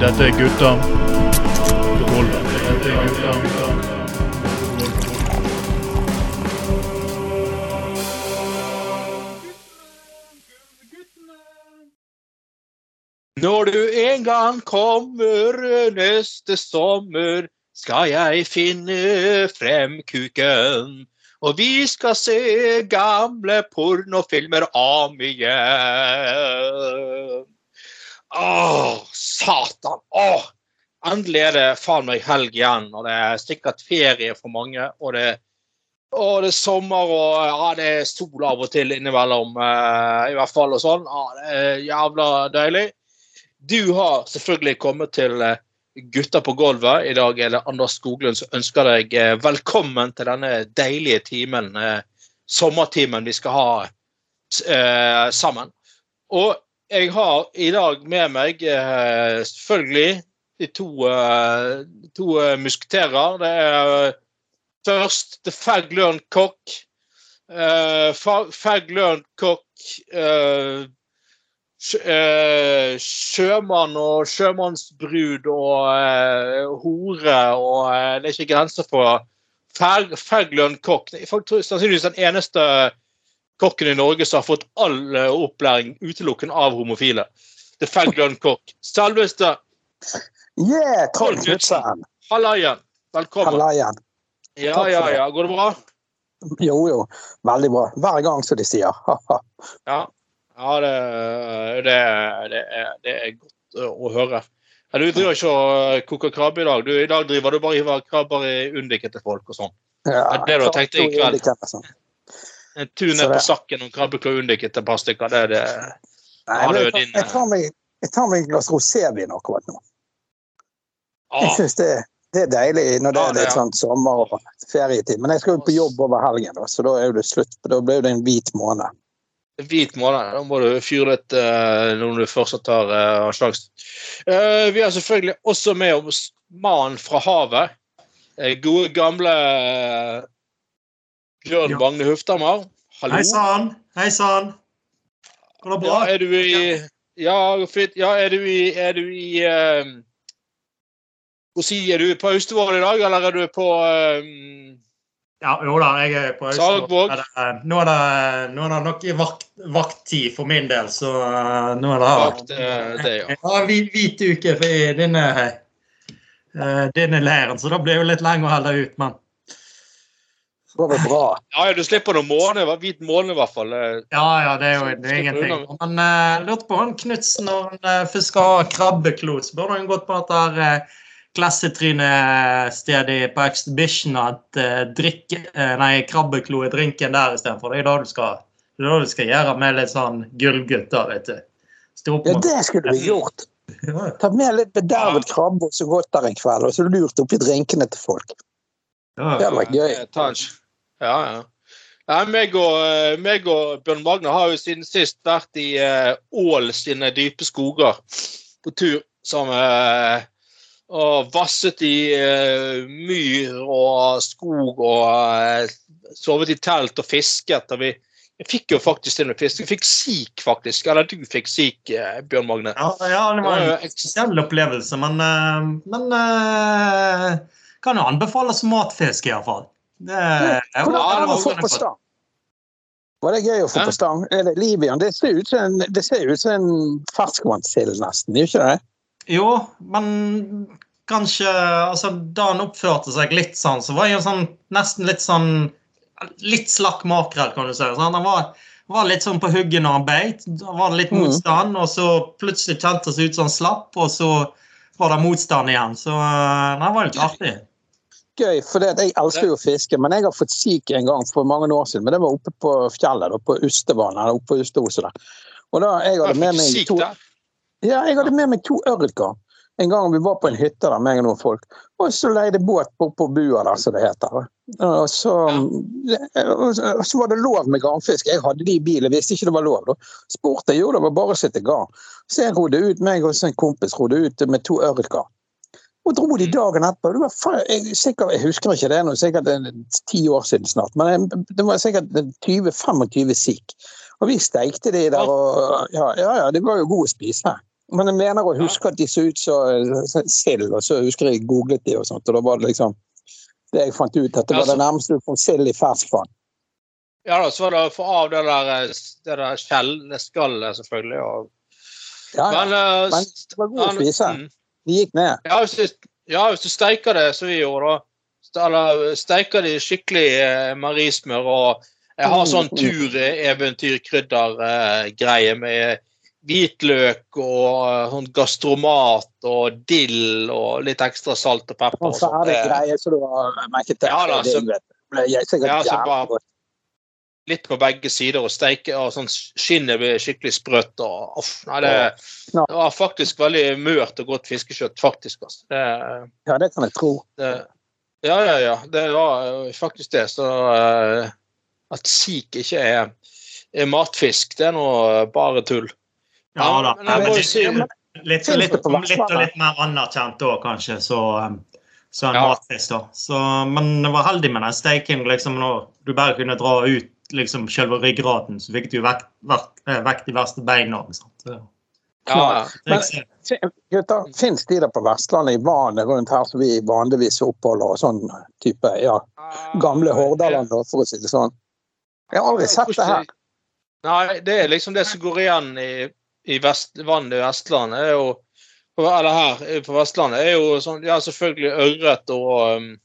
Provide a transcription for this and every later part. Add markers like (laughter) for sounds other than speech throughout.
Dette er gutta. Når du en gang kommer neste sommer, skal jeg finne frem kuken. Og vi skal se gamle pornofilmer om igjen. Åh, satan! Å! Endelig er det faen meg helg igjen, og det er sikkert ferie for mange. Og det, og det er sommer, og ja, det er sol av og til innimellom, eh, i hvert fall. og sånn. Ja, det er jævla deilig. Du har selvfølgelig kommet til eh, Gutta på gulvet. I dag er det Anders Skoglund som ønsker deg eh, velkommen til denne deilige timen, eh, sommertimen vi skal ha sammen. Og jeg har i dag med meg eh, selvfølgelig de to, eh, to eh, musketerer. Det er eh, først The Fag Learn Cock. Uh, Fag Learn Cock eh, eh, sjømann og sjømannsbrud og eh, hore og eh, Det er ikke grenser for Fag-. Det er sannsynligvis den eneste kokken i Norge som har fått all eh, opplæring utelukkende av homofile. Det er Faglønn kokk. Selveste Yeah, Trond Knutsen! Halla igjen. Velkommen. Halla igjen. Ja, ja, ja. Går det bra? Jo, jo. Veldig bra. Hver gang, som de sier. (laughs) Ja, ja det, det, det, er, det er godt uh, å høre. Ja, du driver ikke og koker krabbe i dag. Du, I dag driver du bare hiver krabber i undiket til folk og sånn. Ja, det Er det du har tenkt i kveld? Tur ned på sakken og krabbeklo etter et par stykker, det er det. Nei, jeg, tar- jeg, tar meg, jeg tar meg et glass rosévin akkurat nå. Jeg syns det, det er deilig når det ah, er litt sånn sommer og ferietid. Men jeg skal jo på jobb over helgen, da, så da er det slutt. Da blir det en hvit måned. hvit måned. Da må du fyre litt uh, når du fortsatt har uh, slags uh, vi har selvfølgelig også med oss mannen fra havet. Eh, gode, gamle eh, Bjørn Ja. Magne Huftammer. Hallo. Hei sann! Hei sann! Går det bra? Ja, er du i Ja, fint. Ja, er du i Er du i eh, Hvor si, er du på Austevoll i dag, eller er du på eh, Ja, jo da, jeg er på Sagvåg. Er Nå er det, nå er det nok i vakt, vakttid for min del, så eh, nå er det Vakt, eh, det, ja. Jeg har en hvit uke i denne, eh, denne leiren, så da blir det jo litt lenger å holde ut, men går vel bra. Ja, ja, du slipper noen måneder, Hvit måned, i hvert fall. Eh, Ja, ja, det er jo det er ingenting. Men uh, lurte på han Knutsen når han uh, først skal ha krabbeklo, så burde han gått på dette her uh, klassetrynestedet på Exhibition at uh, drikke, uh, nei, krabbeklo er drinken der istedenfor. Det er da du skal det er da du skal gjøre med litt sånn gullgutter, vet du. Stå Ja, det skulle du gjort. Ta med litt bedervet krabbe og så godt der en kveld, og så lurt oppi drinkene til folk. ja. Det var gøy. Ja, ja. Nei, meg, og, eh, meg og Bjørn Magne har jo siden sist vært i eh, Ål sine dype skoger på tur sammen eh, og vasset i myr og skog og sovet i telt og fisket. Og vi jeg fikk jo faktisk til med fisk. Jeg fikk sik, faktisk. Eller du fikk sik, Bjørn Magne. Ja, ja, det var en eksistensiell opplevelse, men, men kan jo anbefales matfisk, iallfall. Det Hvordan var det det å få på stang? Var det gøy å få på stang? Eller det liv i den? Det ser ut som en, en ferskvannssild, nesten. Gjør ikke det? Jo, men kanskje altså, Da han oppførte seg litt sånn, så var jeg jo sånn, nesten litt sånn Litt slakk makrell, kan du si. Sånn, han var, var litt sånn på hugget når han beit. Da var det litt Mhm. motstand, og så plutselig kjentes det ut som han slapp, og så var det motstand igjen. Så eh, det var litt artig. Gøy, for det, jeg elsker jo å fiske, men jeg har fått sik en gang for mange år siden. Men det var oppe på fjellet, da, på Ustevann, eller oppe på Usteoset der. Og da jeg hadde med meg to, ja, jeg hadde med meg to ørretgarn. En gang vi var på en hytte der, og noen folk. Og så leide båt på, på bua der, som det heter. Og så, og så- var det lov med garnfisk. Jeg hadde de i bilen, visste ikke det var lov. da. Spurte jeg, jo det var bare å sette garn. Så jeg rodde ut, meg og en kompis rodde ut med to ørretgarn. Og dro de dagen etterpå. Det var faen, jeg, sikkert, jeg husker ikke det, nå, sikkert ti år siden snart, men det var sikkert 20-25 sikk. Og vi steikte de der, og ja, ja, ja, det var jo god å spise. Men jeg mener å huske at de så ut som sild, og så husker jeg googlet de og sånt, og da var det liksom det jeg fant ut, at det var det nærmeste du kom sild i ferskvann. Ja da, så var det å få av det der, eh, det der skjell, skallet, selvfølgelig. Og, Ja, ja. men, eh, Men det var god å spise. mm. De gikk ned. Ja, hvis du, ja, hvis du steiker det som vi gjorde, da. Eller steiker de skikkelig eh, marismør og jeg har sånn tureventyrkryddergreie med hvitløk og eh, sånn gastromat og dill og litt ekstra salt og pepper. Og så er Det- greie som du har merket til. Ja da, så-. Det ble sikkert Ja, så bare-. Litt på begge sider og steike og sånn skinnet blir skikkelig sprøtt. og off, nei, det, det var faktisk veldig mørt og godt fiskekjøtt, faktisk. Altså. Det, Ja, det kan jeg tro. Det, ja, ja, ja. Det var faktisk det. Så uh, at sik ikke er, er matfisk, det er nå bare tull. Ja da. men men jo si litt, litt, litt, litt, og litt mer anerkjent da, kanskje, så, um, så en Ja. matfisk. da. Så, men jeg var heldig med den steiken. liksom, Når du bare kunne dra ut liksom, selve ryggraden, så fikk du vekk, vekt, eh, de verste beina. Så, Ja, Gutter, Fins de der på Vestlandet i vannet rundt her som vi vanligvis oppholder og sånn type ja, gamle Hordaland, for å si det sånn? Jeg har aldri sett det her. Nei, det er liksom det som går igjen i, i vest, vannet i Vestlandet. er jo eller her på Vestlandet er jo sånn Ja, selvfølgelig ørret og um, eh,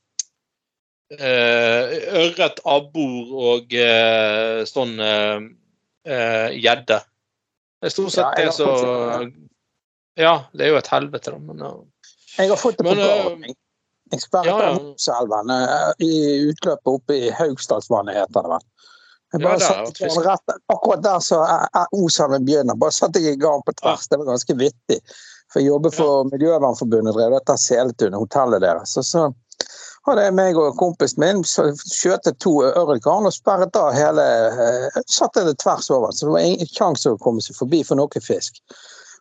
Ørret, abbor og eh, sånn eh, eh, gjedde. det er stort sett det faktisk- Ja, det er jo et helvete, da, men ja. Jeg har fått det på gården. eh. Jeg sperret ja, ja. eh, i utløpet oppe i Haugsdalsvannet, heter det vel. Jeg Ja, bare der er satte det rett, akkurat der så eh, eh, Oselven begynner. Bare satte jeg i gang på tvers. Det var ganske vittig. For jeg jobber for Miljøvernforbundet, drev dette Seletun, hotellet deres. Så, så hadde meg og kompisen min skjøtet to ørretgarn og sperret av hele eh, Satte det tvers over, så det var ingen sjanse å komme seg forbi for noe fisk.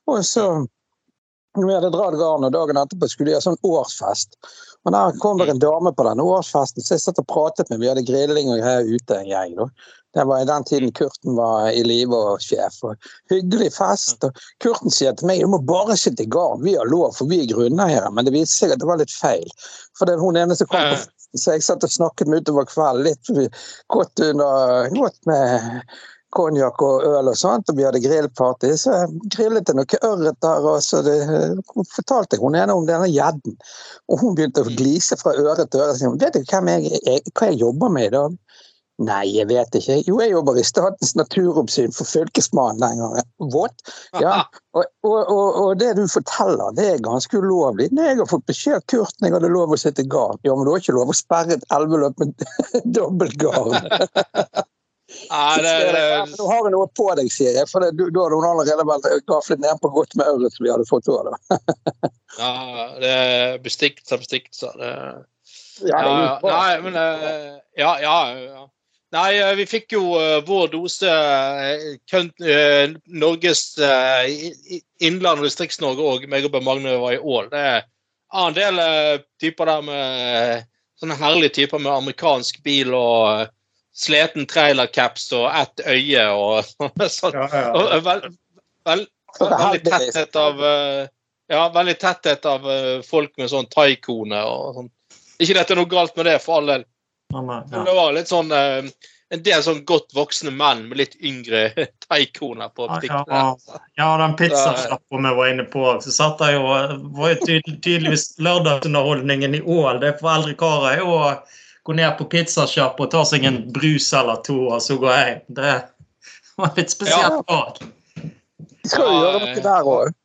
Og så vi hadde dratt garn, og dagen etterpå skulle gjøre sånn årsfest. Og der kom det en dame på denne årsfesten, så jeg satt og pratet med Vi hadde grilling og greier ute en gjeng. da. Det var i den tiden Kurten var i live og sjef. og Hyggelig fest. og Kurten sier til meg du må bare sitte i garn, vi har lov, for vi er grunneiere. Men det viste seg at det var litt feil. For det er hun ene som kom på festen, så jeg satt og snakket med utover kvelden. Litt godt under Godt med konjakk og øl og sånt, og vi hadde grillparty. Så jeg grillet jeg noe ørret der, og så det, fortalte jeg hun ene om denne gjedden. Og hun begynte å glise fra øre til øre. sa, Vet du hvem jeg, jeg, hva jeg jobber med i dag? Nei, jeg vet ikke. Jo, jeg jobber i Statens naturoppsyn for Fylkesmannen den gangen. What? Ja, og, og, og, og det du forteller, det er ganske ulovlig. Nei, jeg har fått beskjed av Kurten jeg hadde lov å sitte i garn. Ja, men du har ikke lov å sperre et elveløp med (laughs) dobbeltgarn. Nei, det, det, Nå har vi noe på deg, sier jeg. For da hadde hun allerede vært gaflet ned på godt med øret som vi hadde fått av det. (laughs) ja, det er bestikt som bestikt, Ja, det Ja, bra. Nei, men eh, Ja, ja. ja. Nei, eh, vi fikk jo eh, vår dose Norges Innland og Distrikts-Norge òg, meg og Magne var i Ål. Det er en del typer der med Sånne herlige typer med amerikansk bil og sleten trailercaps og ett øye og (laughs) sånn. Ja, ja. Og, vel, vel, veldig tetthet av eh, Ja, veldig tetthet av eh, folk med sånn taikone og sånn. Ikke dette er noe galt med det, for all del. Ja. det var litt sånn eh, En del sånn godt voksne menn med litt yngre (laughs) taikoner på Ja, butikkene. ja. Ja, den pizzasjappa vi var inne på, så satt jeg jo var jo tydeligvis lørdagsunderholdningen i Ål. Det er for eldre karer er å gå ned på pizzasjappa og ta seg en brus eller to, og så gå hjem. Det var litt spesielt dag. Vi skal jo gjøre noe der òg.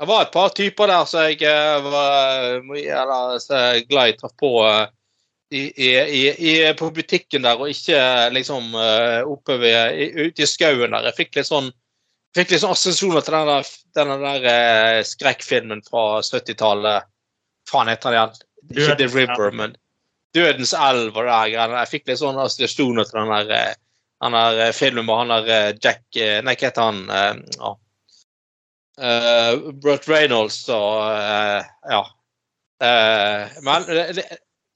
Det var et par typer der som jeg eh, var mye eller, så jeg glad i traff på eh, i, i, i, på butikken der, og ikke liksom eh, oppe ved, ute i skauen der. Jeg fikk litt sånn fikk litt sånn assosiasjoner til den der, den der eh, skrekkfilmen fra 70-tallet. Faen heter den igjen? Ikke The River, men Dødens elv og det der greiene. Jeg fikk litt sånn assosiasjoner til den der, eh, den der eh, filmen med han der eh, Jack eh, Nei, hva heter han? Uh. Uh, Brett Reynolds og uh, ja. Eh, men det,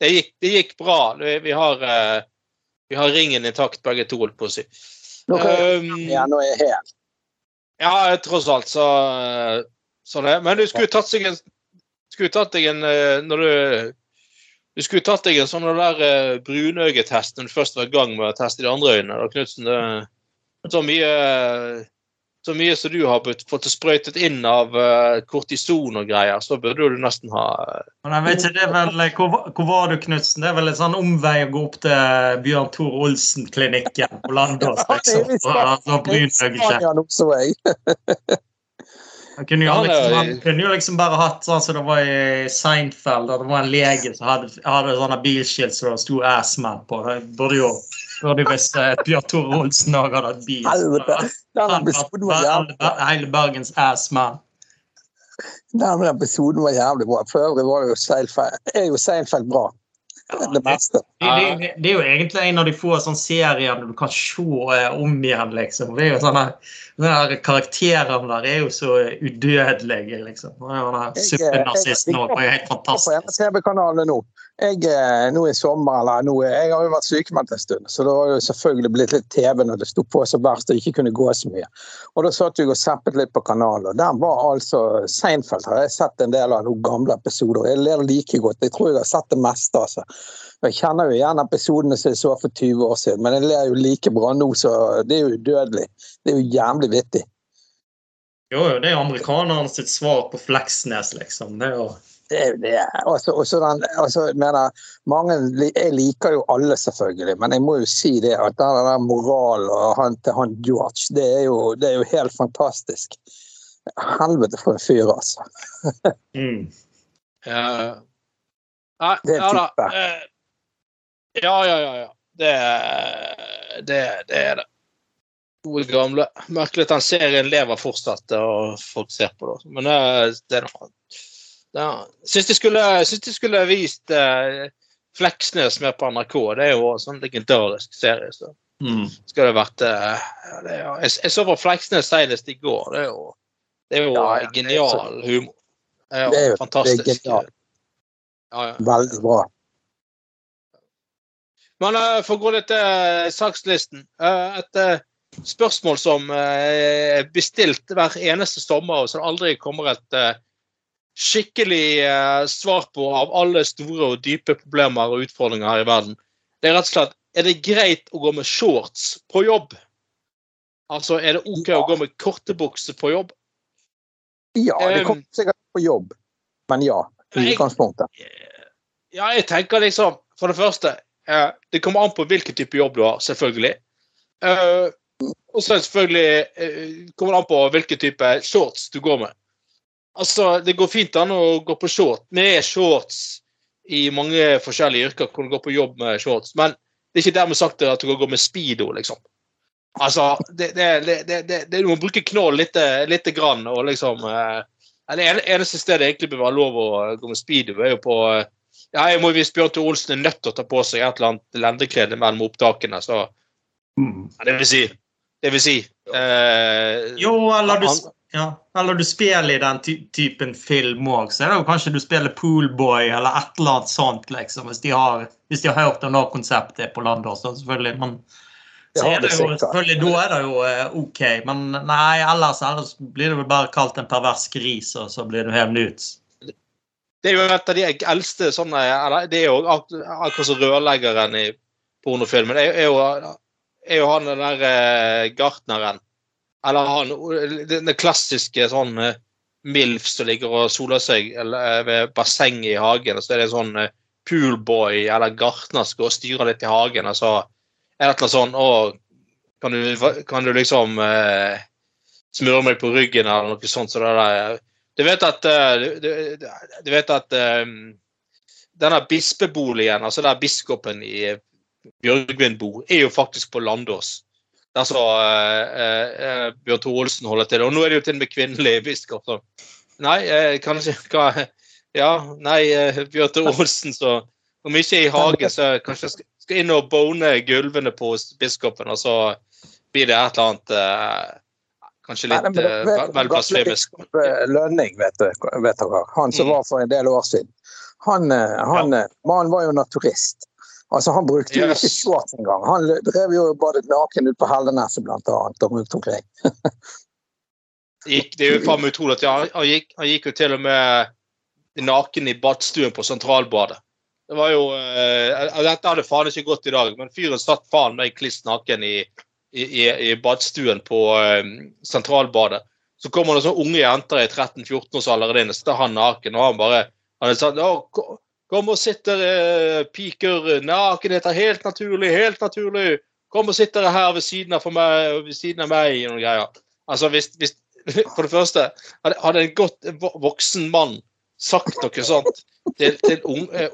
det, gikk, det gikk bra. Vi, vi, har, eh, vi har ringen intakt begge to, holdt på å si. Nå Um, ja, nå er jeg helt. Ja, tross alt, så, så det. Men du skulle tatt en skulle tatt deg en eh, når du du skulle tatt deg en sånn der uh, brunøyetest når du først var i gang med å teste de andre øynene. da, Knutsen. Det, så mye så mye som du har fått sprøytet inn av uh, kortison og greier, så burde du nesten ha Men jeg vet ikke, det er vel, hvor, hvor var du, Knutsen? Det er vel en sånn omvei å gå opp til Bjørn Tor Olsen-klinikken på Landås, liksom. Så brunøyekjeft. (laughs) Han kunne, jo, liksom, han kunne jo liksom bare hatt sånn som det var i Seinfeld, at det var en lege som hadde, hadde sånne bilskilt som det sto 'Assman' på. Det burde jo burde visst Bjørn Tore Olsen òg hadde hatt bil. Hele Bergens Assman. Den episoden var jævlig bra. For øvrig var det jo Seinfeld, er jo Seinfeld bra. Det. Det, det, det, er jo egentlig en av de få sånne serier du kan se om igjen, liksom. Det er jo sånne Karakterene der er jo så udødelige, liksom. Suppenazisten òg Det jo helt fantastisk. På TV-kanalene nå. Jeg, eh, nå i sommer, eller nå, jeg har jo vært sykemeldt en stund, så det var jo selvfølgelig blitt litt TV når det sto på så verst og ikke kunne gå så mye. Og Da satt jeg og zappet litt på kanalen, og der var altså Seinfeld har jeg sett en del av noen gamle episoder. Jeg ler like godt. Jeg tror jeg har sett det meste. altså. Jeg kjenner jo igjen episodene som jeg så for 20 år siden, men jeg ler jo like bra nå, så det er jo udødelig. Det er jo jævlig vittig. Jo, det er amerikanerne sitt svar på Fleksnes, liksom. Det er jo det er jo det. Også, også den, også, mener, mange, jeg liker jo alle, selvfølgelig, men jeg må jo si det at den der moralen og han til han George, det er, jo, det er jo helt fantastisk. Helvete for en fyr, altså. mm. Ja, Nei, ja da. Eh, ja, ja, ja. ja. Det, det, det er det. Gode gamle. Merkelig at den serien lever fortsatt, og folk ser på det. Men det, det er noe ja. Syns de skulle, syns de skulle vist uh, Fleksnes med på NRK. Det er jo en sånn legendarisk serie. Så. Mm. Skal det vært uh, det er, jeg, jeg, så på Fleksnes senest i går. Det er jo, det er jo ja, ja, genial humor. Det er jo, det er jo fantastisk. Det er ja, Veldig bra. Men uh, for å gå litt til uh, sakslisten uh, Et spørsmål som er bestilt hver eneste sommer, og som aldri kommer et skikkelig svar på av alle store og dype problemer og utfordringer her i verden. Det er rett og slett Er det greit å gå med shorts på jobb? Altså, er det OK ja. å gå med korte bukser på jobb? Ja, det kommer sikkert på jobb. Men ja, i utgangspunktet. Ja, jeg tenker liksom For det første Uh, det kommer an på hvilken type jobb du har, selvfølgelig. Uh, og så selvfølgelig uh, kommer det an på hvilken type shorts du går med. Altså, Det går fint an å gå på shorts er shorts i mange forskjellige yrker. hvor du går på jobb med shorts, men det er ikke dermed sagt at du kan gå med speedo, liksom. Altså, det, det, det, Du må bruke knoll litt, litt grann, og liksom Det eneste stedet det egentlig bør være lov å gå med speedo, er jo på ja, jeg må hvis Bjørn Tore Olsen er nødt til å ta på seg et eller annet lendeklede mellom opptakene, så mm. ja, Det vil si Det vil si eh, Jo, eller du, ja, eller du spiller i den ty typen film òg, så er det jo kanskje du spiller Poolboy eller et eller annet sånt, liksom, hvis de har, hvis de har hørt om det konseptet på Landås, selvfølgelig. Men så er det jo, selvfølgelig, da er det jo eh, OK. Men nei, ellers, ellers blir det vel bare kalt en pervers gris, og så blir du hevnet ut. Det er jo et av de eldste sånne Det er jo akkurat som rørleggeren i pornofilmen. Det er, jo, er jo han den der eh, gartneren. Eller han den klassiske sånn eh, MILF som ligger og soler seg eh, ved bassenget i hagen. Så er det en sånn poolboy eller gartner som går og styrer litt i hagen. og så er det et eller annet sånn Å, kan du, kan du liksom eh, smøre meg på ryggen, eller noe sånt? Så det der, du vet at, eh, du, du vet at um, denne bispeboligen, altså der biskopen i Bjørgvin bor, er jo faktisk på Landås. Der så uh, uh, Bjørn Tore Olsen holder til. Og nå er det jo til og med kvinnelig biskop. Så. Nei, uh, kanskje hva, Ja, nei, uh, Bjørn Tore Olsen, så om ikke i hagen, så kanskje jeg skal inn og bone gulvene på biskopen, og så blir det et eller annet Kanskje litt Nei, uh, vel blasfemisk. Lønning, vet du, vet dere. Han som mm. var for en del år siden. Han, eh, han, ja. Eh, han var jo naturist. Altså, Han brukte jo yes. ikke shorts engang. Han drev jo badet naken ute på Helleneset blant annet, og rundt omkring. Det (laughs) gikk, det er jo faen meg utrolig at han, han, gikk, han gikk jo til og med naken i badstuen på Sentralbadet. Det var jo uh, Dette hadde faen ikke gått i dag, men fyren satt faen meg kliss naken i, i, i, badstuen på eh, Sentralbadet. Så kommer det sånne unge jenter i 13-14-årsalderen inn, og sitter han naken, og han bare han er sånn, «Å, Kom og sitt der, eh, piker. Nakenhet er helt naturlig, helt naturlig. Kom og sitt dere her ved siden av, meg, ved siden av meg. Og noen greier. Altså, hvis, hvis, (laughs) for det første, hadde en godt voksen mann sagt noe sånt til, til ung, eh,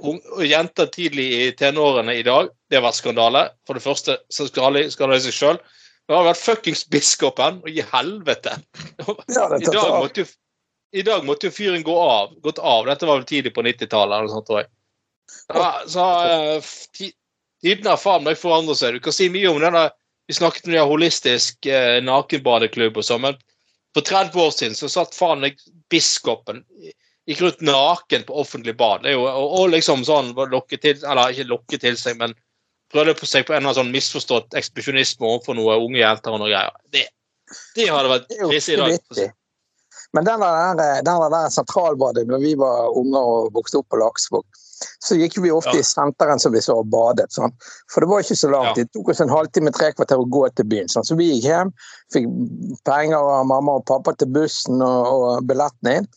jenter tidlig i tenårene i dag, det har vært skandale. For det første så skal alle skal seg sjøl. Det har vært fuckings biskopen, og i helvete! Ja, I dag måtte jo, i dag måtte jo fyren gå av. Gått av. Dette var vel tidlig på 90-tallet, eller noe sånt, tror jeg. Ja, så eh, f- Tidene har faen meg forandret seg. Du kan si mye om denne Vi snakket om det holistisk eh, nakenbadeklubb og sånn, men for 30 år siden så satt faen meg biskopen Gikk rundt naken på offentlig bad. Det jo, og, og liksom sånn lokke til Eller ikke lokke til seg, men prøvde på seg på en eller annen sånn misforstått ekspedisjonisme overfor noen unge jenter og noe greier. Det, det hadde vært krise i dag. Men den der, den der sentralbadet når vi var unger og vokste opp på Laksvåg, så gikk vi ofte Ja. i senteren som vi så og badet. Sånn. For det var ikke så langt. Ja. Det tok oss en halvtime, tre kvarter å gå til byen. Sånn. Så vi gikk hjem, fikk penger av mamma og pappa til bussen og, og billetten inn.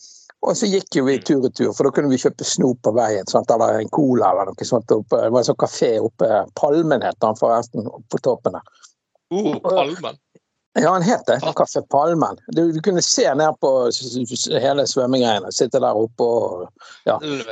Og så gikk jo vi tur i tur, for da kunne vi kjøpe snop på veien. Sant? Eller en cola eller noe sånt. Oppe. Det var en sånn kafé oppe Palmen het den forresten, på toppen der. Uh, Palmen. Ja, han het det. Kaffe Palmen. Du, du kunne se ned på hele svømmegreiene. Sitte der oppe og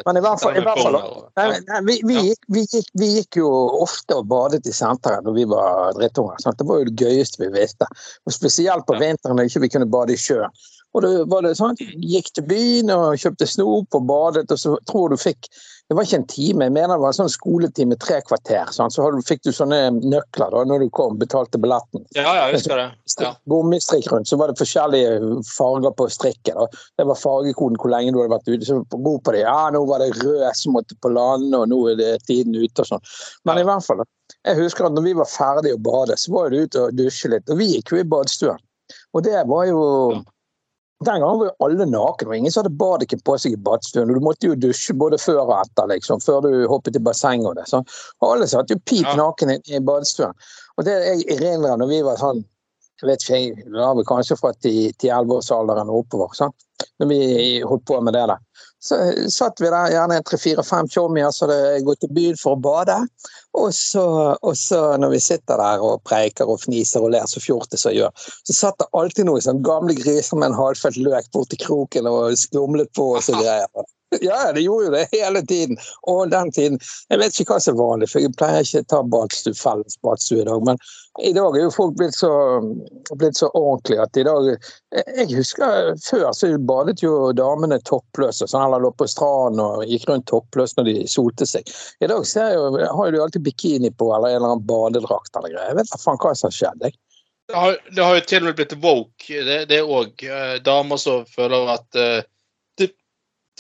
Men i hvert fall, i hvert fall nei, Ja. nei, vi, vi, gikk, vi, gikk, vi gikk jo ofte og badet i senteret når vi var drittunger. Det var jo det gøyeste vi visste. Og spesielt på vinteren når vi ikke kunne bade i sjøen. Og det var det sånn at jeg gikk til byen og kjøpte snop og badet, og så tror du fikk Det var ikke en time, jeg mener det var en sånn skoletime, tre kvarter. Sånn. Så fikk du sånne nøkler da når du kom, betalte billetten Ja, ja, jeg husker det. Ja. gummistrikk rundt, så var det forskjellige farger på strikken. Og det var fargekoden hvor lenge du hadde vært ute. Så ro på det. Ja, nå var det rød som måtte på land, og nå er det tiden ute og sånn. Men Ja. i hvert fall, jeg husker at når vi var ferdige å bade, så var det ute og dusje litt. Og vi gikk jo i badstuen. Og det var jo Ja. Den gangen var jo alle nakne, og ingen som hadde badeken på seg i badstuen. Og du måtte jo dusje både før og etter, liksom, før du hoppet i bassenget og det. Så og alle satt jo pip naken i, badstuen. Og det jeg erindrer når vi var sånn jeg vet ikke, jeg var vel kanskje fra 10-11-årsalderen og oppover. Sant? Når vi holdt på med det der. Så satt vi der, gjerne tre-fire-fem tjommier som hadde gått til byen for å bade. Og så, og så når vi sitter der og preiker og fniser og ler så fjortiser gjør, så satt det alltid noen sånn gamle griser med en halvfelt løk borti kroken og skumlet på og så greier. Ja, det gjorde jo det hele tiden. Og den tiden Jeg vet ikke hva som er vanlig, for jeg pleier ikke å ta badstue, felles badstue i dag. Men i dag er jo folk blitt så, blitt så ordentlige at i dag Jeg husker før så badet jo damene toppløse, sånn, eller lå på stranden og gikk rundt toppløse når de solte seg. I dag ser jeg har jo de alltid bikini på eller en eller annen badedrakt eller greier. Jeg vet da faen hva som har skjedd. Jeg. Det har, det har jo til og med blitt woke. Det, òg damer som føler at eh,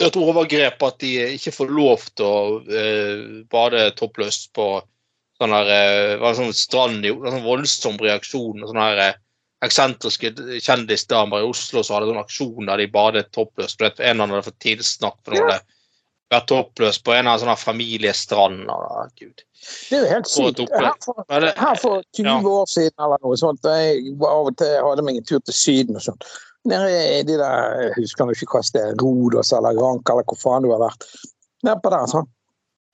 et overgrep at de ikke får lov til å eh, bade toppløst på sånn her eh, var det sånn strand sånn voldsom reaksjon. Sånne her eh, eksentriske kjendisdamer i Oslo som hadde sånn aksjon der de badet toppløst. En av dem hadde fått tilsnakk for noe. Vært toppløs på en av sånne sånn her familiestrand. Og, Gud. Det er jo helt sykt. Her for, her for 20 ja. år siden eller noe sånt, jeg av og til hadde meg en tur til Syden og sånn. Nede i de der, jeg husker ikke hva er, Rodos eller Rank eller hvor faen du har vært. Nedpå der, sånn.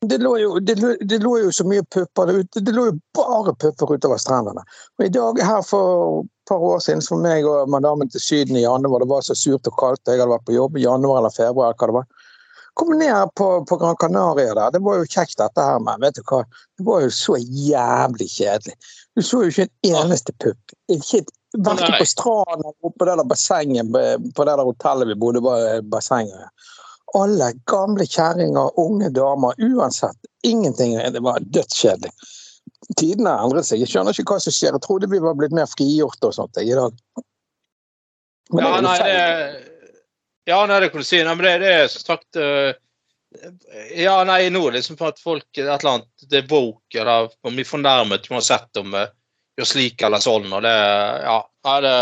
Det lå, jo, det, lå, det lå jo så mye pupper ute. Det lå jo bare pupper utover strendene. Og i dag her for et par år siden for meg og madammen til Syden i januar, det var så surt og kaldt, jeg hadde vært på jobb i januar eller februar, hva det var. Kom ned på, på Gran Canaria der. Det var jo kjekt dette her, men vet du hva? Det var jo så jævlig kjedelig. Du så jo ikke en eneste pupp. Ikke et, Verken på stranden eller på det der bassenget på det der hotellet vi bodde var eh, bassenget. Alle gamle kjerringer, unge damer, uansett. Ingenting. Det var dødskjedelig. Tidene har endret seg. Jeg skjønner ikke hva som skjer. Jeg trodde vi var blitt mer frigjorte og sånt i dag. Men Ja, det er jo feil. Ja, nei, det kan du si. Nei, men det, det er som sagt uh, Ja, nei, nå liksom for at folk et eller annet Det er woke, eller man blir fornærmet uansett om uh, gjør slik eller sånn, og det Ja. Nei, det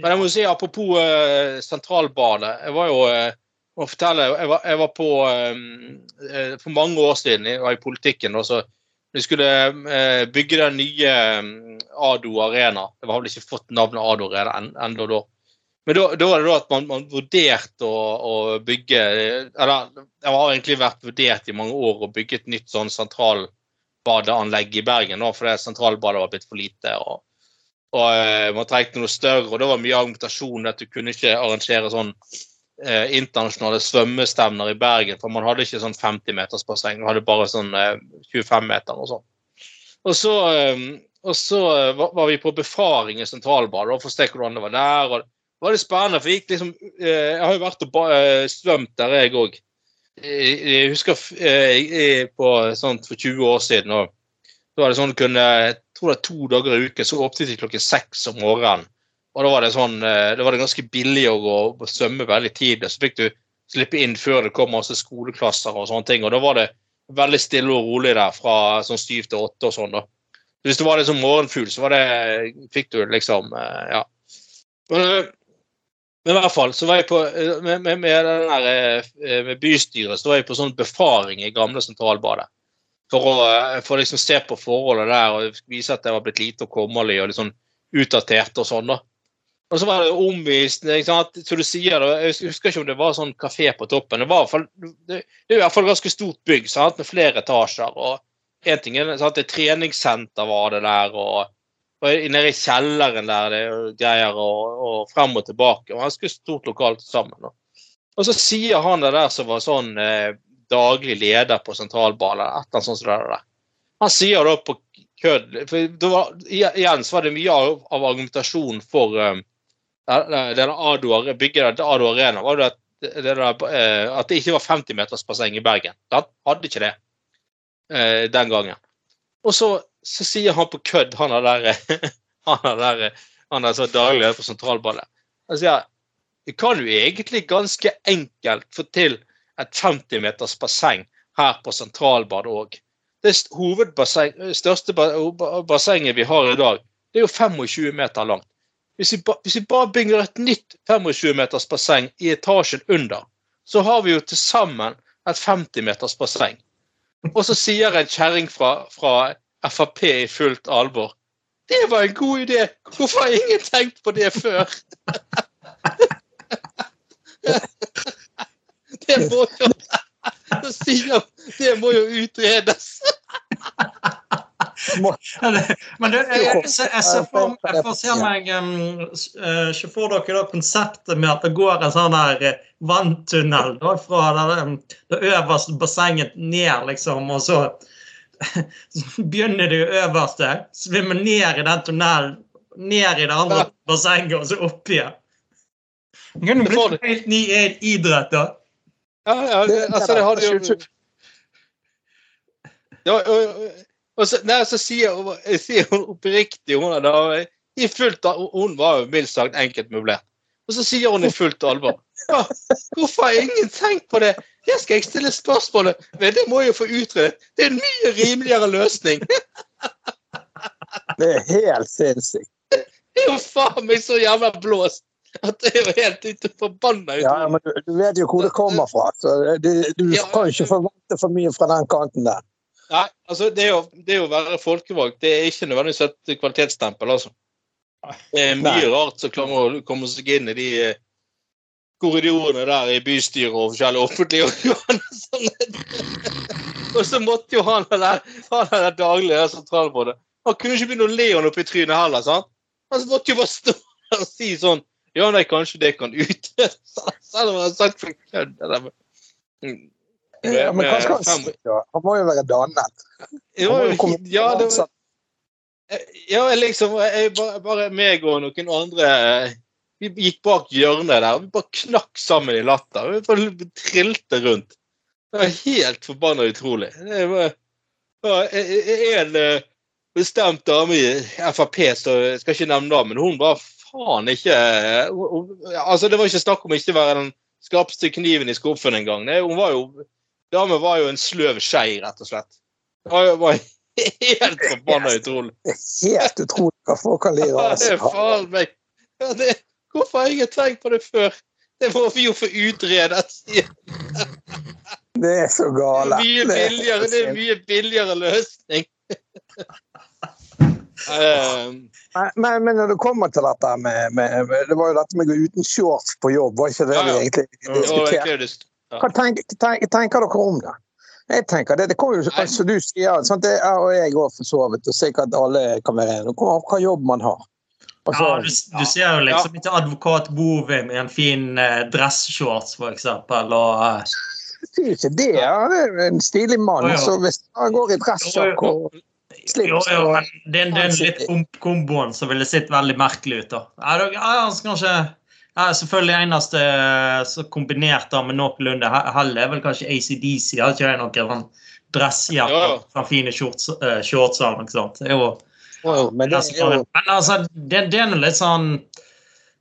Men jeg må si apropos uh, sentralbane. Jeg var jo uh, må fortelle, jeg var, jeg var på uh, For mange år siden jeg var i politikken. og så vi skulle bygge den nye Ado Arena. Det var vel ikke fått navnet Ado Arena ennå da. Men da, var det da at man, man vurderte å, å, bygge Eller det har egentlig vært vurdert i mange år å bygge et nytt sånn sentralbadeanlegg i Bergen, da, fordi sentralbadet var blitt for lite. og og eh, man trengte noe større, og det var mye argumentasjon at du kunne ikke arrangere sånn eh, internasjonale svømmestevner i Bergen, for man hadde ikke sånn 50-metersbasseng, man hadde bare sånn eh, 25 meter og sånn. Og så, eh, og så var, var vi på befaring i sentralbadet og for å se hvordan det var der. og var det spennende, for jeg, gikk liksom, eh, jeg har jo vært og svømt der, jeg òg. Jeg husker på sånt for 20 år siden. og da var det sånn kunne, jeg tror det er to dager i uken, så åpnet de klokken seks om morgenen. Og da var det sånn, eh, da var det ganske billig å gå og svømme veldig tidlig. Så fikk du slippe inn før det kom masse skoleklasser og sånne ting. Og da var det veldig stille og rolig der fra sånn syv til åtte og sånn. da. Hvis du var liksom morgenfugl, så var det, fikk du liksom eh, Ja. Men, eh, men, i hvert fall så var jeg på med, med, med, der, med bystyret så var jeg på sånn befaring i gamle Sentralbadet for å for liksom se på forholdet der og vise at det var blitt lite og kummerlig og litt sånn utdatert og sånn. da. Og så var det omvisning. ikke sant? Så du sier det, Jeg husker ikke om det var sånn kafé på toppen. Det var i hvert fall, det, det er i hvert fall ganske stort bygg sant? med flere etasjer. og en ting er sant? Det treningssenter var det der, og, og nede i kjelleren der det greier, og, og frem og tilbake. og Ganske stort lokalt sammen. Da. Og så sier han det der som var sånn eh, daglig leder på sentralbanen. Et eller annet sånt som det der. Han sier da på kødd for var, Igjen så var det mye av, av argumentasjonen for um, denne bygget av Ado Arena var det at, det der, uh, at det ikke var 50-metersbasseng i Bergen. Han hadde ikke det uh, den gangen. Og så, så, sier han på kødd, han er der, (laughs) han er der, han er så daglig leder på sentralbadet, Han sier vi kan jo egentlig ganske enkelt få til et 50 meters basseng her på Sentralbadet òg. Det største bassenget vi har i dag, det er jo 25 meter langt. Hvis vi, ba, hvis vi bare bygger et nytt 25 meters basseng i etasjen under, så har vi jo til sammen et 50 meters basseng. Og så sier en kjerring fra, fra Frp i fullt alvor det var en god idé! Hvorfor har ingen tenkt på det før? (laughs) Det må jo Det må jo utredes. Men du, jeg, jeg, jeg, ser for, jeg får se meg Se for dere da konseptet med at det går en sånn der eh, vanntunnel da, fra det, det øverste bassenget ned, liksom, og så (laughs) begynner du øverst der, svømmer ned i den tunnelen, ned i det andre bassenget, og så opp igjen. Det kan blitt en helt ny idrett, da. Ja, ja, altså, det hadde jo ja, og, og så, nei, så sier, sier hun oppriktig hun, da, i fullt, hun var jo mildt sagt enkeltmøblert. Og så sier hun i fullt alvor ja, Hvorfor har ingen tenkt på det? Det skal jeg stille spørsmålet Men Det må jeg jo få utredet. Det er en mye rimeligere løsning. (laughs) Det er helt sinnssykt. Det er jo faen meg så jævla blåst. At det er jo helt ute forbanna Ja, men du, du, vet jo hvor det kommer fra. så Du, du ja, kan ikke forvente for mye fra den kanten der. Nei, altså det, å, det å være folkevalgt det er ikke nødvendigvis et kvalitetsstempel, altså. Det er mye Nei. rart som klarer å komme seg inn i de eh, korridorene der i bystyret og forskjellige offentlige organer. og så måtte jo han der, han der daglige sentralrådet Han kunne ikke begynne å le han opp i trynet heller. sant? Han måtte jo bare stå og si sånn ja, nei, kanskje det kan ut. (laughs) Selv om han har sagt for kødd. Ja, men hva skal han si? Han må jo være dannet. komme ja, det var, ja, liksom jeg, bare, meg og noen andre Vi gikk bak hjørnet der. Vi bare knakk sammen i latter. Vi bare trilte rundt. Det var helt forbanna utrolig. Det var, en eh, bestemt dame i Frp, så jeg skal ikke nevne det, men hun var faen ikke altså Det var ikke snakk om ikke være den skarpeste kniven i skuffen engang. Hun var jo Damen var jo en sløv skei, rett og slett. Det var, var (laughs) helt forbanna utrolig. Helt utrolig hva folk kan lide av. (laughs) Ja, er faen meg det, Hvorfor har jeg ikke tenkt på det før? Det må vi jo få utredet. Det er så gale. mye er billigere, det er mye billigere løsning. (laughs) Um, Men, men, når det kommer til dette med, med, med Det var jo dette med å gå uten shorts på jobb, var ikke det Ja, vi egentlig det diskuterte? Hva tenker, tenker, tenker dere om det? Jeg tenker det, det kommer jo, som du sier, sant? det er og jeg òg for så vidt, og sikkert alle kan være enige. Det på hva jobb man har. Altså, Ja, du, du ser jo liksom ikke advokat Bovim i en fin eh, dressshorts, for eksempel. Og, eh, det er ikke det. Han er en stilig mann. Så hvis han går i dressjakk og slips jo, jo, men det, det er litt kom komboen som ville sett veldig merkelig ut. da. Er det- er altså, kanskje, ja, selvfølgelig eneste eh, som kombinert da med noenlunde hell er vel kanskje ACDC. Har ikke jeg noen sånn dressjakke Ja, ja. fine shorts, uh, shortser? noe sånt. Det er jo Men det er jo Men altså, det, det er nå litt sånn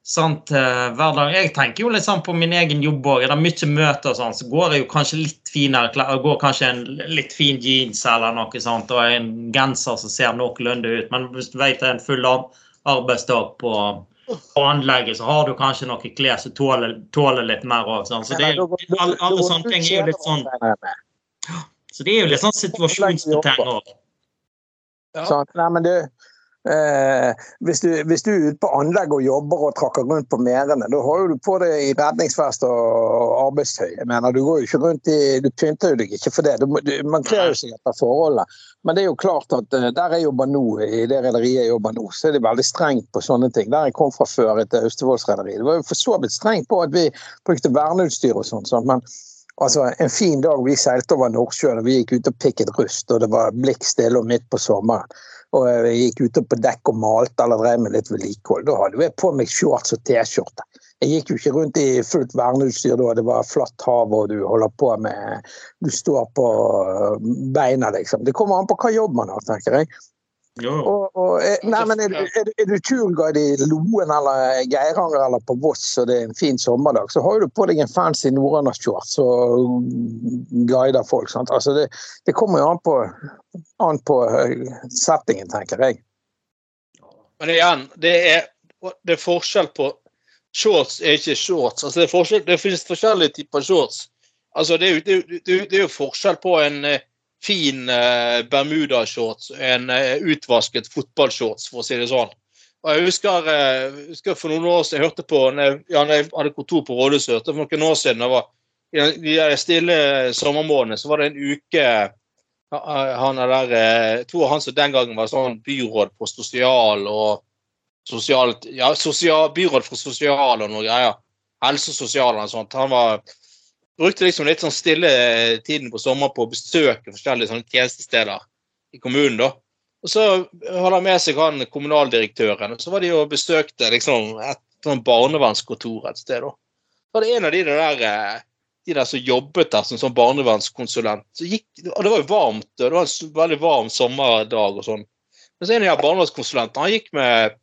sant, uh, hverdag. Jeg tenker jo litt sånn på min egen jobb òg. Er det mye møter og sånn, så går jeg jo kanskje litt finere klær. Går kanskje en litt fin jeans eller noe sånt, og en genser som ser noenlunde ut. Men hvis du vet det er en full arbeidsdag på anlegget, så har du kanskje noen klær som tåler, tåler litt mer òg. Sånn. Så det er alle, alle sånne ting er jo litt sånn så det er jo litt sånn situasjonsbetinget òg. Ja. Sant? Nei, men du, eh, hvis, du, hvis du er ute på anlegg og jobber og trakker rundt på merdene, da har du på deg redningsvest og arbeidstøy. Mener, Du går jo ikke rundt i, du pynter jo deg ikke for det. Du, du, man kler jo seg etter forholdene. Men det er jo klart at eh, der jeg jobber nå, i det rederiet jeg jobber nå, så er de veldig strengt på sånne ting. Der jeg kom fra før, etter Austevollsrederiet. Det var jo for så vidt strengt på at vi brukte verneutstyr og sånn, men Altså, En fin dag vi seilte over Nordsjøen og vi gikk ut og pikket rust, og det var blikk stille og midt på sommeren. Og jeg gikk ute på dekk og malte eller drev med litt vedlikehold. Da hadde jeg på meg shorts og T-skjorte. Jeg gikk jo ikke rundt i fullt verneutstyr da det var flatt hav og du holder på med Du står på beina, liksom. Det kommer an på hva jobb man har, tenker jeg. Og, og, eh, nei, men er, du- er, er du turguide i Loen eller Geiranger eller på Voss og det er en fin sommerdag, så har du på deg en fancy nordlandsshorts og guider folk. Sant? Altså det, det kommer jo an på, an på eh, settingen, tenker jeg. Men igjen, det er, det er forskjell på Shorts er ikke shorts. Altså det, er det finnes forskjellige typer shorts. Altså det, jo- det, det, det er jo forskjell på en eh, fin eh, Bermuda-shorts og en eh, utvasket fotballshorts, for å si det sånn. Og jeg husker, eh, husker for noen år siden jeg hørte på når jeg, ja, når jeg hadde kontor på Rådhuset, for noen år siden var, i de stille sommermånedene, så var det en uke han er der, eh, jeg tror han som den gangen var sånn byråd på sosial og sosialt, ja, sosial, byråd for sosial og noe greier. Helse og sosial og sånt. Han var, brukte liksom litt sånn stille eh, tiden på sommer på å besøke forskjellige sånne tjenestesteder i kommunen. da. Og så hadde han med seg han kommunaldirektøren, og så var de og besøkte liksom et sånn barnevernskontor et sted. da. Så var det en av de der, eh, de der som jobbet der som sånn barnevernskonsulent. Så gikk, og det var jo varmt, det var en veldig varm sommerdag og sånn. Men så en av de barnevernskonsulentene, han gikk med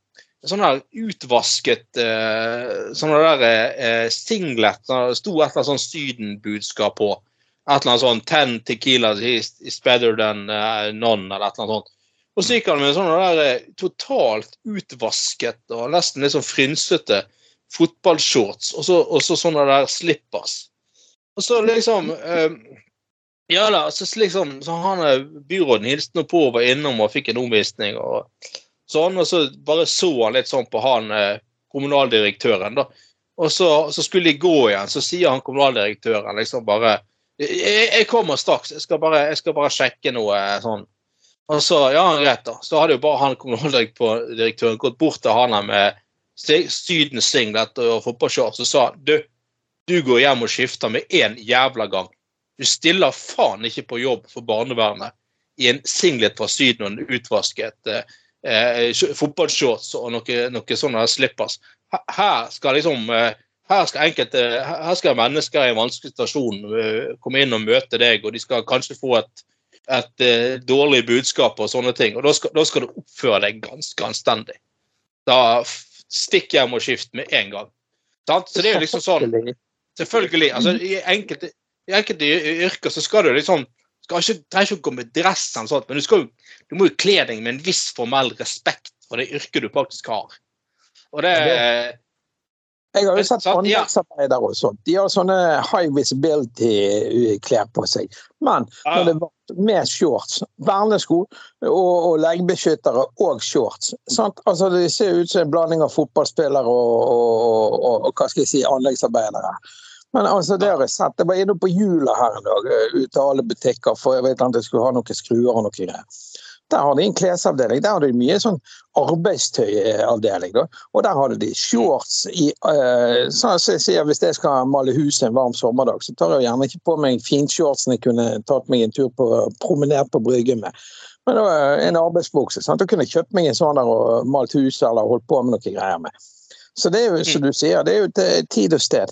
sånn der utvasket uh, sånne der uh, singlet. Det sto et eller annet sånn sydenbudskap på. Et eller annet sånn 'Ten tequilas is, is better than uh, none', eller et eller annet sånt. Og så gikk han med en sånn der totalt utvasket og nesten litt sånn frynsete fotballshorts, og så, og så sånne der slippers. Og så liksom uh, Ja da, så liksom så han byråden hilste nå på og var innom og fikk en omvisning og sånn, og så bare så han litt sånn på han eh, kommunaldirektøren, da. Og så, så skulle de gå igjen, så sier han kommunaldirektøren liksom bare jeg, jeg kommer straks, jeg skal, bare, jeg skal bare sjekke noe eh, sånn. Og så, ja, greit da. Så hadde jo bare han kommunaldirektøren gått bort til han her med Syden sydensinglet og fotballshorts og sa du, du går hjem og skifter med én jævla gang. Du stiller faen ikke på jobb for barnevernet i en singlet fra Syden og en utvasket eh, eh, fotballshorts og noe, noe sånne slippers. Her- skal liksom eh, her skal enkelte, her skal mennesker i en vanskelig situasjon eh, komme inn og møte deg, og de skal kanskje få et, et eh, dårlig budskap og sånne ting. Og da skal, da skal du oppføre deg ganske anstendig. Da stikk hjem og skift med en gang. Så det er jo liksom sånn Selvfølgelig. altså I enkelte, i enkelte yrker så skal du liksom skal ikke, trenger ikke å gå med dress, eller sånt, men du, skal, du må jo kle deg med en viss formell respekt for det yrket du faktisk har. Og det, Jeg har jo sett håndverksarbeidere og sånt. De har sånne high visibility-klær på seg. Men når det var med shorts, vernesko og, og leggbeskyttere og shorts sant? Altså, Det ser ut som en blanding av fotballspillere og, og, og hva skal jeg si, anleggsarbeidere. Men altså, det har jeg sett. Jeg var inne på Jula her en dag, eh, ut av alle butikker, for jeg vet at jeg skulle ha noen skruer og noe greier. Der har de en klesavdeling. Der har de mye sånn arbeidstøyavdeling. Da. Og der hadde de shorts i eh, så jeg sier, Hvis jeg skal male huset en varm sommerdag, så tar jeg gjerne ikke på meg finshortsen jeg kunne tatt meg en tur på promenert på Brygge med. Men da, eh, en arbeidsbukse. Sant? Da kunne jeg kjøpt meg en sånn der og malt huset eller holdt på med noe greier med. Så det er jo som du sier, det er jo et tid og sted.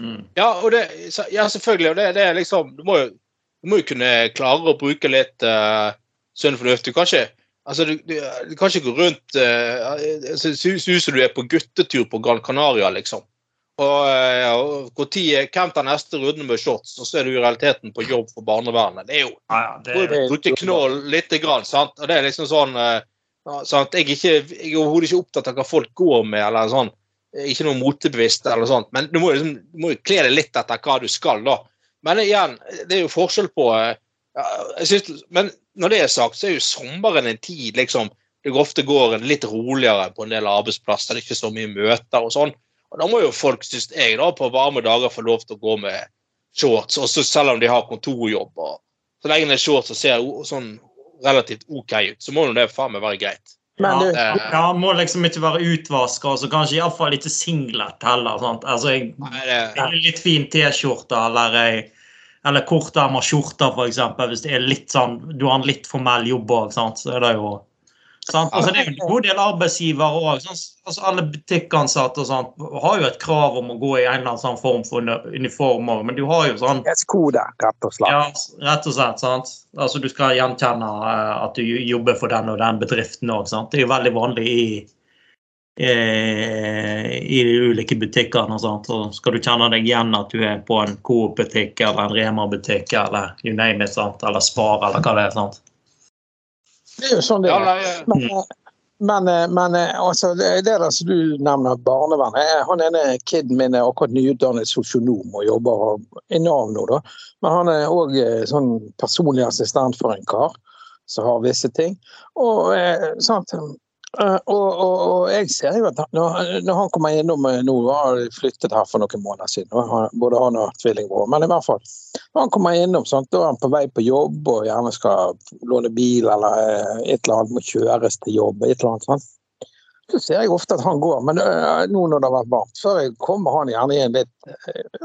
Mm. Ja, og det, ja selvfølgelig. Og det, det liksom Du må jo, du må jo kunne klare å bruke litt uh, sunn fornuft. Du kan ikke Altså, du, du, du kan ikke gå rundt uh, altså, Det ser du er på guttetur på Gran Canaria, liksom. Og, uh, og hvor tid, hvem tar neste runde med shorts, og så er du i realiteten på jobb for barnevernet. Det er jo Ja, ja, det, bruke knoll lite grann, sant? Og det er liksom sånn uh, sant? Jeg er, ikke, jeg er overhodet ikke opptatt av hva folk går med, eller sånn. Ikke noe motebevisst eller sånt, men du må, jo liksom, kle deg litt etter hva du skal, da. Men igjen, det er jo forskjell på eh, synes, Men når det er sagt, så er jo sommeren en tid liksom det ofte går en litt roligere på en del arbeidsplasser. Det er ikke så mye møter og sånn. Og Da må jo folk, synes jeg, da, på varme dager få lov til å gå med shorts, også selv om de har kontorjobb. Så lenge det er shorts og ser sånn relativt OK ut, så må jo det faen meg være greit. Men Ja. du, Eh, ja, må liksom ikke være utvaska, og så kanskje iallfall ikke singlet heller. Sant? Altså, jeg, nei, det, en litt fin T-skjorte eller ei eller korterma skjorte, f.eks. Hvis det er litt sånn, du har en litt formell jobb òg, så er det jo? Altså, Det er jo en god del arbeidsgivere òg. Altså, alle butikkansatte og sånt har jo et krav om å gå i en eller annen sånn form for uni- uniform men du har jo sånn kode, rett og slett. ja, rett og slett. sant? Altså Du skal gjenkjenne eh, at du jobber for den og den bedriften òg. Det er jo veldig vanlig i, eh, i de ulike butikkene. og sånt. Så skal du kjenne deg igjen at du er på en Coop-butikk eller en Rema-butikk eller you name it, sant? eller Spar eller hva det er. sant? Det er jo sånn det ja, er. Men, men, men altså, det der som du nevner, barnevernet. Han ene kiden min er akkurat nyutdannet sosionom og jobber i Nav nå, da. Men han er òg sånn personlig assistent for en kar som har visse ting. Og, eh, sant? Eh, og, og, og jeg ser jo at når, når han kommer innom eh, nå, har flyttet her for noen måneder siden, både han og tvillingbror, men i hvert fall når han kommer innom, sant? da er han på vei på jobb og gjerne skal låne bil eller eh, et eller annet må kjøres til jobb. et eller annet sant? Så ser jeg ofte at han går, men nå når det har vært varmt, så kommer han gjerne i en litt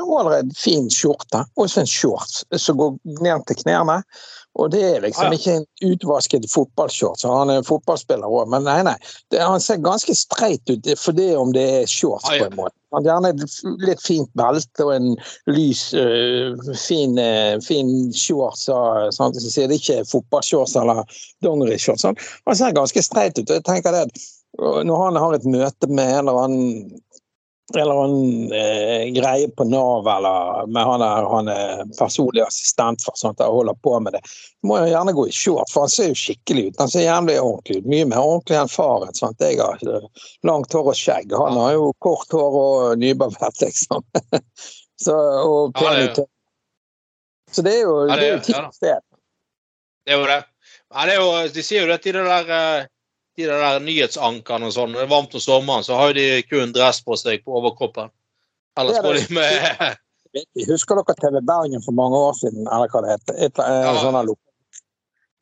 allerede fin skjorte og så en shorts som går ned til knærne. Og det er liksom ja. ikke en utvasket fotballshorts. Han er fotballspiller òg, men nei, nei. Det, han ser ganske streit ut for det om det er shorts, ja. på en måte. Han gjerne et litt fint belte og en lys, øh, fin, øh, fin shorts. Sånn. Så sier det ikke fotballshorts eller dongerishorts. Sånn. han ser ganske streit ut. og jeg tenker det at når han har et møte med en eller annen, en eller annen eh, greie på Nav, eller med han er, han er personlig assistent for sånt, og holder på med det, må jo gjerne gå i short, for han ser jo skikkelig ut. Han ser jævlig ordentlig ut. Mye mer ordentlig enn faren. Sant? Jeg har eh, langt hår og skjegg. Han har jo kort hår og nybarbert, liksom. (laughs) Så, og Ja, pen det- tøy. Så det er jo, Ja, det det- er jo tid ja og sted. det er jo det. Ja, det er jo, de sier jo det til de der, eh, de der nyhetsankerne og sånn. Det er varmt om sommeren, så har de kun dress på seg på overkroppen. Ellers er går de med Husker dere TV Bergen for mange år siden? eller hva det heter? Et, eh, Ja.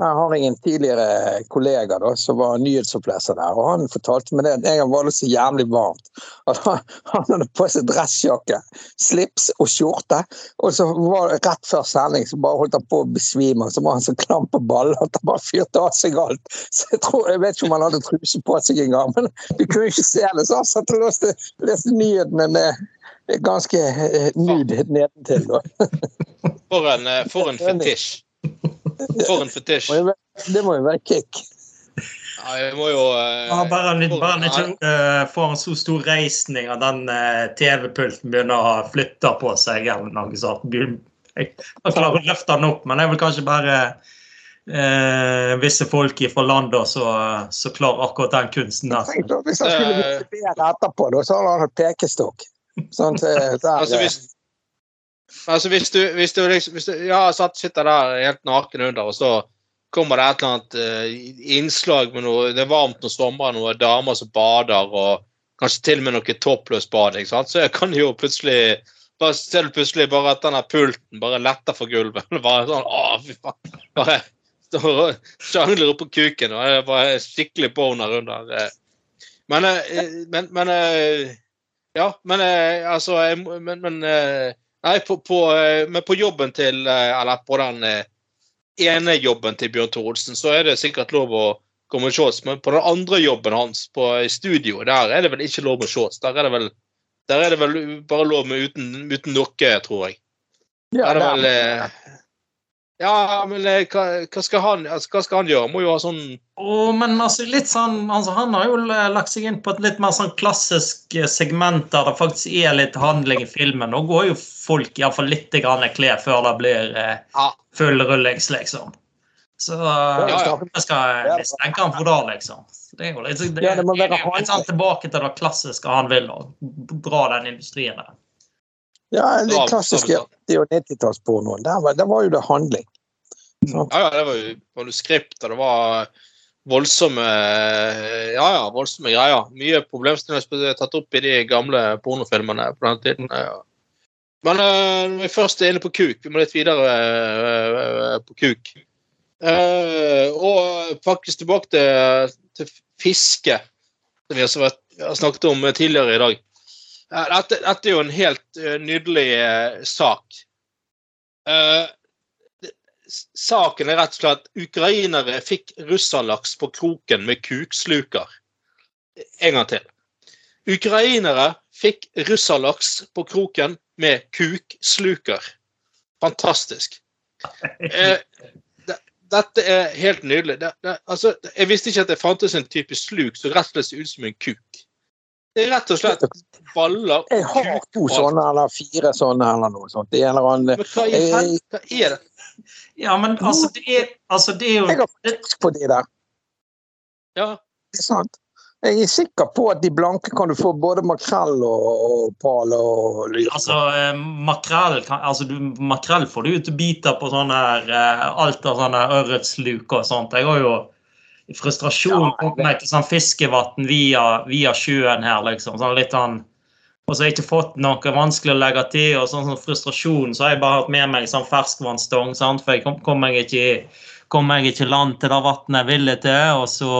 Her har jeg en tidligere kollega da, som var nyhetsoppleser der, og han fortalte meg det at en gang var det så jævlig varmt. at Han, han hadde på seg dressjakke, slips og skjorte, og så var det rett før sending så bare holdt han på å besvime. Så var han så klam på ballen at han bare fyrte av seg alt. Så jeg, tror, jeg vet ikke om han hadde truse på seg engang, men du kunne ikke se det. Så han satt og leste, leste nyhetene med ganske eh, nedentil. da. For en, eh, for en fetisj. For en fetisj. Det må jo være kick. Ja, jeg må jo eh, Ja, bare han ikke uh, får en så stor reisning at den uh, TV-pulten begynner å flytte på seg eller noe sånt. Jeg jeg klarer å løfte den opp, men det er vel kanskje bare eh, visse folk fra landet som så klarer akkurat den kunsten der. Hvis han skulle vise bedre etterpå, da, så hadde han hatt pekestokk. Sånn, til- (laughs) der, Altså, hvis, altså, hvis du, hvis du, liksom, hvis du ja, sitter der helt naken under, og så kommer det et eller annet uh, innslag med noe Det er varmt om sommeren, noen damer som bader, og kanskje til og med noe toppløsbading, så jeg kan jo plutselig bare ser du plutselig bare at denne pulten bare letter for gulvet. (laughs) Bare sånn, å, fy faen. Bare står og sjangler oppå kuken, og er bare skikkelig boner under. eh. Men, eh, men, men eh, Ja, men altså jeg Men, men Nei, på, på, eh, men på jobben til eh, Eller på den eh, ene jobben til Bjørn Tore Olsen, så er det sikkert lov å komme med shorts, men på den andre jobben hans, på studio, der er det vel ikke lov med shorts. Der er det vel, der er det vel bare lov med uten, uten noe, tror jeg. Ja, det er vel Ja, men eh, hva, hva, skal han, altså, hva skal han gjøre? Må jo ha sånn oh, men altså, litt sånn, altså, han har jo eh, lagt seg inn på et litt mer sånn klassisk eh, segment der det faktisk er litt handling i filmen. Nå går jo folk iallfall litt grann klær før det blir eh, Ja. full rullings, liksom. Så Ja, ja. jeg skal mistenke han for det, liksom. Det er jo litt, det, det, det det, det, det, det, sånn tilbake til det klassiske han vil, og dra den industrien der. Ja, den klassiske 80- og 90-tallspornoen. Der, var- der var jo det handling. Ja, ja, det var jo manuskript, og det var voldsomme Ja, ja, voldsomme greier. Mye problemstillinger som ble tatt opp i de gamle pornofilmene på den tiden. ja. Men uh, når vi først er inne på kuk, vi må litt videre uh, på kuk. Uh, og faktisk tilbake til, til fiske, som vi har snakket om tidligere i dag. Dette, dette er jo en helt uh, nydelig uh, sak. Uh, saken er rett og slett at ukrainere fikk russerlaks på kroken med kuksluker. En gang til. Ukrainere fikk russerlaks på kroken med kuksluker. Fantastisk. Det, dette er helt nydelig. Det, det, altså, jeg visste ikke at det fantes en type sluk som rett og slett ser ut som en kuk. Det er rett og slett baller Jeg har to sånne, eller fire sånne, eller noe sånt. En eller annen Men hva hva er det? Ja, men altså, det er, altså, det er jo Jeg har fisk på de der. Ja, Det er sant. Jeg er sikker på at de blanke kan du få både makrell og, og pal og lyr. Altså, eh, makrell, kan, altså du, makrell får du jo til biter på sånne her, eh, alt av sånne ørretsluk og sånt. Jeg har jo frustrasjon Ja, kommet meg til sånn fiskevann via, via sjøen her, liksom. Sånn litt sånn Og så har jeg ikke fått noe vanskelig å legge til, og sånn, sånn frustrasjon, så har jeg bare hatt med meg sånn ferskvannsstong, sant, for jeg kom, kom meg ikke kom jeg ikke land til det vannet jeg ville til, og så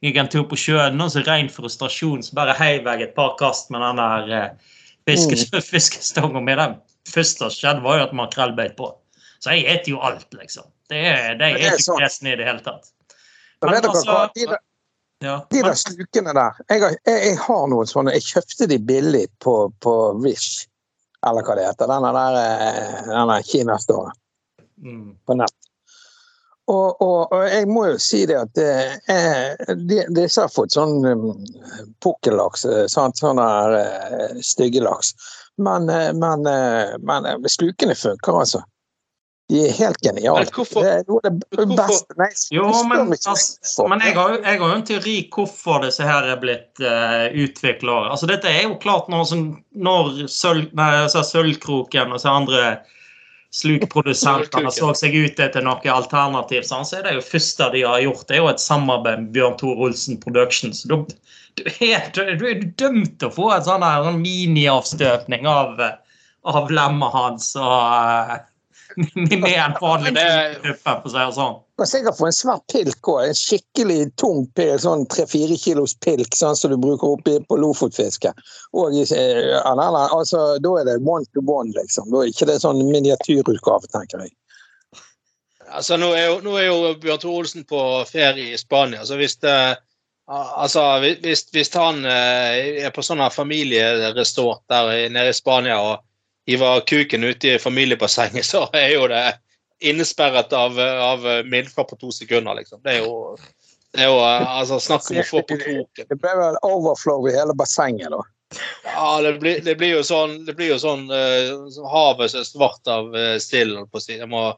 gikk jeg en tur på sjøen, og så ren frustrasjon, så bare heiv jeg et par kast med den der eh, fiske, (laughs) fiskestongen mi. Det første som skjedde, var jo at makrell beit på. Så jeg spiser jo alt, liksom. Det er, det er det er ikke sånn. i det hele tatt. Men vet dere altså- hva? De der, Ja. de der slukene der jeg har, jeg, jeg har noen sånne. Jeg kjøpte de billig på, på Wish, eller hva det heter. Denne der eh, denne Kina-storen mm, på nett. Og, og, og jeg må jo si det at eh, de, disse har fått sånn um, pukkellaks, sånn, sånn der eh, stygge laks. Men, eh, men, eh, men eh, slukene funker, altså. De er helt geniale. Hvorfor- Det er noe av det beste Nei, Jo, men, altså, men jeg, har, jo- jeg har jo en teori hvorfor disse her er blitt uh, utvikla. Altså, dette er jo klart når, som, når sølv, nei, altså, Sølvkroken og så andre slukprodusentene så seg ut etter noe alternativ, sånn, så er det jo første de har gjort, det er jo et samarbeid med Bjørn Tor Olsen Productions. Du, du, er, du, du er dømt til å få en sånn miniavstøpning av, eh, av lemmet hans og eh, med en vanlig Det- kuppe, for å si det sånn. Og sikkert få en svær pilk òg. En skikkelig tung pilk, sånn tre-fire kilos pilk, sånn som du bruker oppi på lofotfiske. Og, eh, altså, da er det one to one, liksom. Da er ikke det sånn miniatyrutgave, tenker jeg. Altså, nå er jo, nå er jo Bjørn Tore Olsen på ferie i Spania, så hvis det Altså, hvis, hvis han eh, er på sånn familieresort der nede i Spania og hiver kuken ute i familiebassenget, (laughs) så er jo det innesperret av, av milfer på to sekunder, liksom. Det er jo, det er jo eh, altså, Snakk om å få på kroken. Det ble vel overflow i hele bassenget, da. Ja, det blir, det blir jo sånn, det blir jo sånn uh, Havet som er svart av uh, sild, holdt på å si. Jeg må,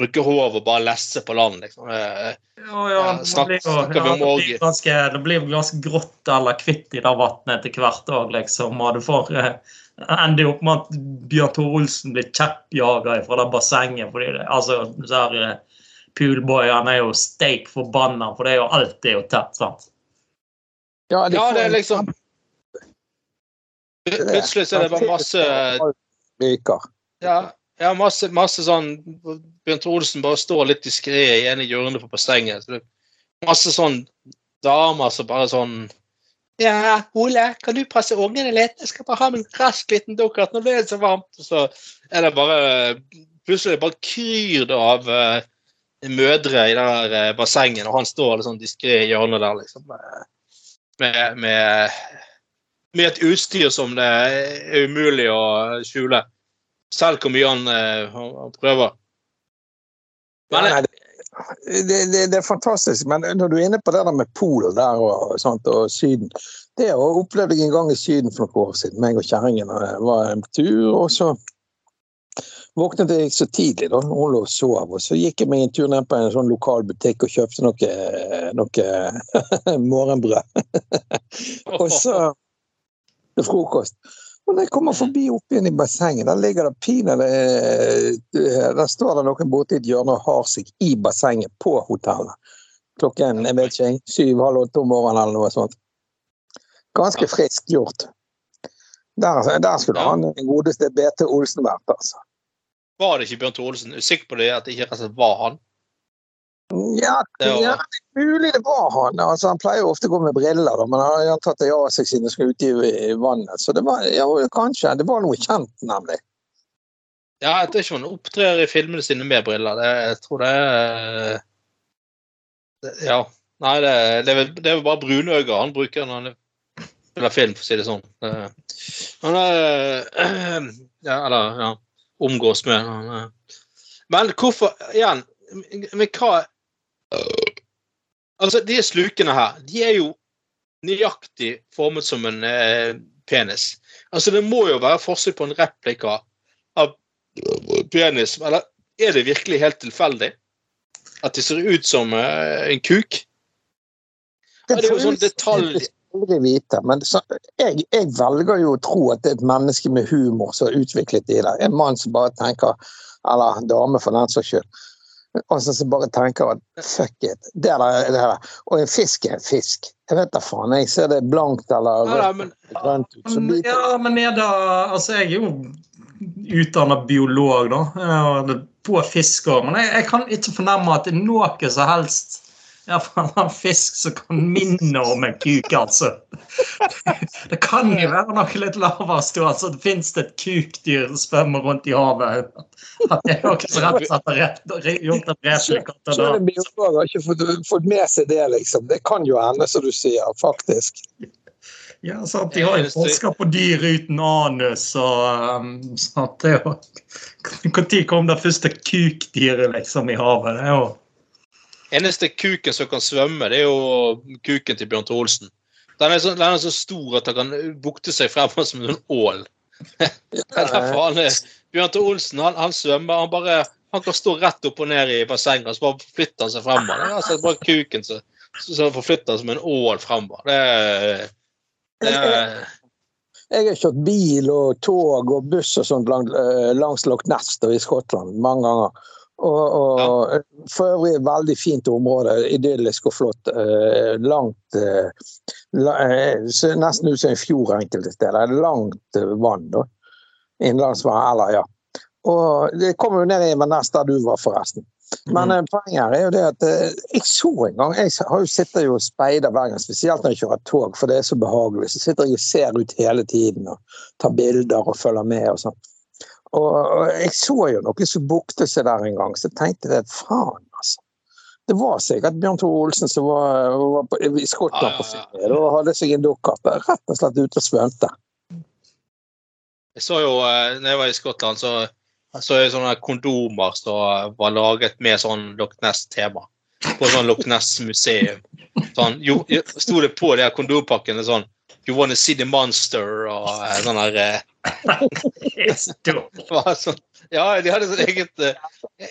bruke håv og bare lesse på land, liksom. Uh, Ja, ja, Ja, det blir jo- ja, det blir ganske, det blir ganske grått eller hvitt i det vannet etter hvert òg, liksom. Og du får eh, ender jo opp med at Bjørn Tore Olsen blir kjeppjaga fra det bassenget. fordi det, altså, så her, Poolboy han er jo steik forbanna, for det er jo alt er jo tett. sant? Ja, det, Ja, det er liksom Plutselig så er det bare masse. Ja, ja masse, masse sånn Bjørn Tore Olsen bare står litt diskré i ene hjørnet på bassenget. Masse sånn damer som bare sånn Ja, Ole, kan du passe ungene litt? Jeg skal bare ha meg en rask liten dukkert. Nå det det så varmt. Og så er det bare Plutselig bare kryr det av uh, mødre i det der eh, bassenget, og han står liksom diskré i hjørnet der, liksom. Med, med, med et utstyr som det er umulig å skjule. Selv hvor mye han, uh, han prøver. Men Nei, det, det, det, det er fantastisk, men når du er inne på det der med Polen der og, sånt, og Syden Det opplevde jeg en gang i Syden for noen år siden. meg og kjerringen var en tur, og så våknet jeg så tidlig. da, Hun lå og sov. og Så gikk jeg meg en tur ned på en sånn lokal butikk og kjøpte noe, noe (laughs) morgenbrød. (laughs) og så til frokost. Og når jeg kommer forbi opp igjen i bassenget, der ligger det pinadø Der står det noen borte i et hjørne og har seg i bassenget på hotellet. Klokken jeg vet ikke, syv-halv åtte om morgenen eller noe sånt. Ganske friskt gjort. Der, der skulle han den godeste BT Olsen vært, altså. var det ikke Bjørn Tore Olsen? Usikker på det at det ikke var han? Ja, Det var- ja, er mulig det var han. Altså, han pleier jo ofte å gå med briller, da, men han har tatt det av seg siden han skulle ut i, vannet. Så det var ja, kanskje. Det var noe kjent, nemlig. Ja, jeg tror ikke han opptrer i filmene sine med briller. Det, jeg tror det er Ja. Nei, det, det, er det er vel bare brunøyne han bruker når han spiller film, for å si det sånn. Han er (clears throat) Ja, eller ja, omgås med eh. Men hvorfor Igjen, men hva Altså, de slukene her, de er jo nøyaktig formet som en eh, penis. Altså, det må jo være forsøk på en replika av penis, eller er det virkelig helt tilfeldig? At det ser ut som eh, en kuk? Det er jo sånn detalj aldri vite, men så, jeg, jeg velger jo å tro at det er et menneske med humor som har utviklet det der. En mann som bare tenker Eller dame, for den saks skyld. Og så bare tenker at fuck it. Det der, det der. Og en fisk er en fisk. Jeg vet da faen. Jeg ser det blankt eller Ja, men, grønt ut. Så ja, men er det Altså, jeg er jo utdanna biolog, da, på fisker, men jeg, jeg kan ikke fornemme at det er noe som helst Iallfall en fisk som kan minne om en kuk, altså. Det kan jo være noe litt lavere stå. Altså, det Fins et kukdyr som svømmer rundt i havet? At det er noe som rett og slett gjort en replika til Selv en har ikke fått, fått med seg det, liksom. Det kan jo hende, som du sier, faktisk. Ja, sant, De har jo forska på dyr uten anus og sånt. det er jo Når kom det første kukdyret liksom i havet? Det er jo eneste kuken som kan svømme, det er jo kuken til Bjørn Tore Olsen. Den er, så, den er så stor at den kan bukte seg fremover som en ål. (laughs) Han Bjørn Tore Olsen han, han svømmer. Han bare han kan stå rett opp og ned i bassenget og så bare forflytter han seg fremover. Det er altså bare kuken som som forflytter som en ål fremover. Det det er Jeg har kjørt bil og tog og buss og sånt langs, eh, Loch Ness da, i Skottland mange ganger. Og, og For øvrig veldig fint område. Idyllisk og flott. Eh, langt eh, la, eh, Nesten ut som en fjord enkelte steder. Langt vann, da. Innlandsvann, eller ja. Og Det kommer jo ned i Inverness, der du var, forresten. Men mm. poenget her er jo det at jeg så en gang Jeg har jo sitter jo og speider hver gang, spesielt når jeg kjører tog, for det er så behagelig. Så sitter jeg og ser ut hele tiden og tar bilder og følger med og sånn. Og, jeg så jo noen som bukte seg der en gang, så tenkte jeg faen, altså. Det var sikkert Bjørn Tore Olsen som var, var på, i Skottland på ferie og hadde seg en dukkert. Rett og slett ute og svømte. Jeg så jo, eh, når jeg var i Skottland, så så jeg sånne kondomer som var laget med sånn Loch Ness-tema. På sånn Loch Ness-museum. Sånn, sto det på de her kondompakkene sånn You wanna see the monster? Og eh, sånn der eh, så sånn, ja, de hadde sånn eget eh,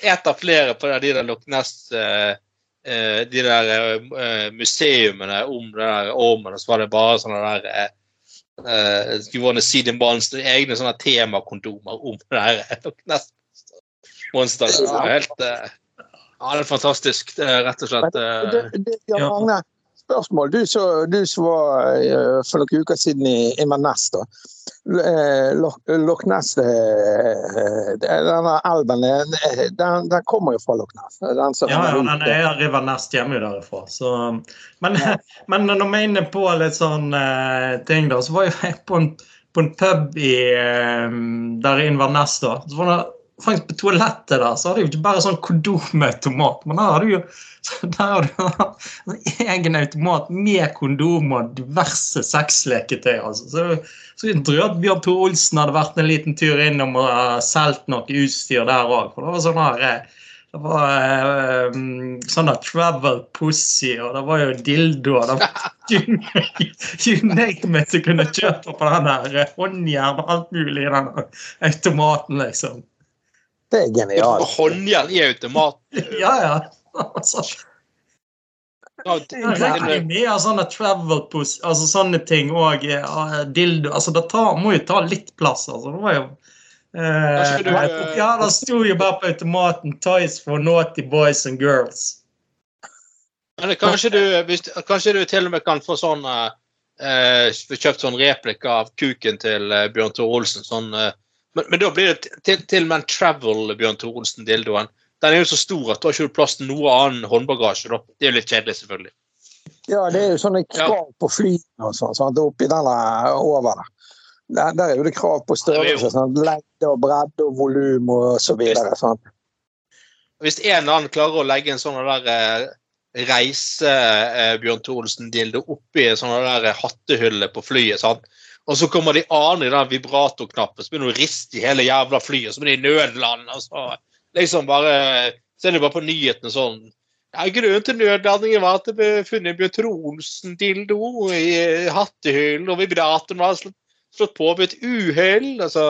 Et av flere på de der Loch Ness eh, eh, De der eh, museumene om den der ormen, og så var det bare sånne der eh, eh, You wanna see the monster, egne sånne temakondomer om det der eh, Loch Ness-monsteret. Helt eh, Ja, det er fantastisk. Det er rett og slett Uh, det, det, det, Ja. Magne, spørsmål. Du du som var eh, for noen uker siden i Inverness, da. Eh, Loch Ness, eh, denne elven, den, den kommer jo fra Loch Ness. Den Ja, ja, den er River Nest hjemme derifra. Så, men, (laughs) men når vi er inne på litt sånn ting, da, så var jeg (laughs) på en, på en pub i, der i Inverness. da. Så var det faktisk På toalettet der så hadde de jo ikke bare sånn kondomautomat, men der hadde du jo (laughs) der har du en egen automat med kondom og diverse sexleketøy. altså. Så, så jeg tror at Bjørn Tore Olsen hadde vært en liten tur innom og uh, solgt noe utstyr der òg. For det var sånn her eh, det var um, sånn travel pussy, og det var jo dildo og det var, (laughs) you, you name it du kunne kjøpe på den der håndjern og alt mulig i den automaten, liksom. Det er genialt. håndjern i automaten. (laughs) Ja, ja. Altså, Ja, det mye av sånne travel pussy, altså sånne ting og uh, dildo. Altså, det tar, må jo ta litt plass, altså. Det var jo uh, du, uh, Ja, det sto jo bare på automaten 'Toys for naughty boys and girls'. Men kanskje du, hvis, kanskje du til og med kan få sånn uh, Kjøpt sånn replika av kuken til Bjørn Tore Olsen. Sånn, men, men da blir det til, til og med en travel Bjørn Tore Olsen-dildoen. Den er jo så stor at du har ikke plass til noe annen håndbagasje. da. Det er jo litt kjedelig, selvfølgelig. Ja, det er jo sånne krav på flyene og sånn. sånn Oppi den der over der. Der, der er jo det krav på størrelse. Sånn, Lengde og bredde og volum og så videre. Sånn. Hvis en eller annen klarer å legge en sånn der eh, reise eh, Bjørn Tore Olsen-dildo oppi en sånn der hattehylle på flyet, sant? Og så kommer de an i den vibratorknappen, så begynner de å riste i hele jævla flyet, så blir de i nødland. og så liksom bare, Så er det bare på nyhetene sånn ja, Grunnen til nødlandingen var at det ble funnet Bjørn Tore Olsen-dildo i eh, hattehyllen, og vibratoren var slått, slått på ved et uhell. Altså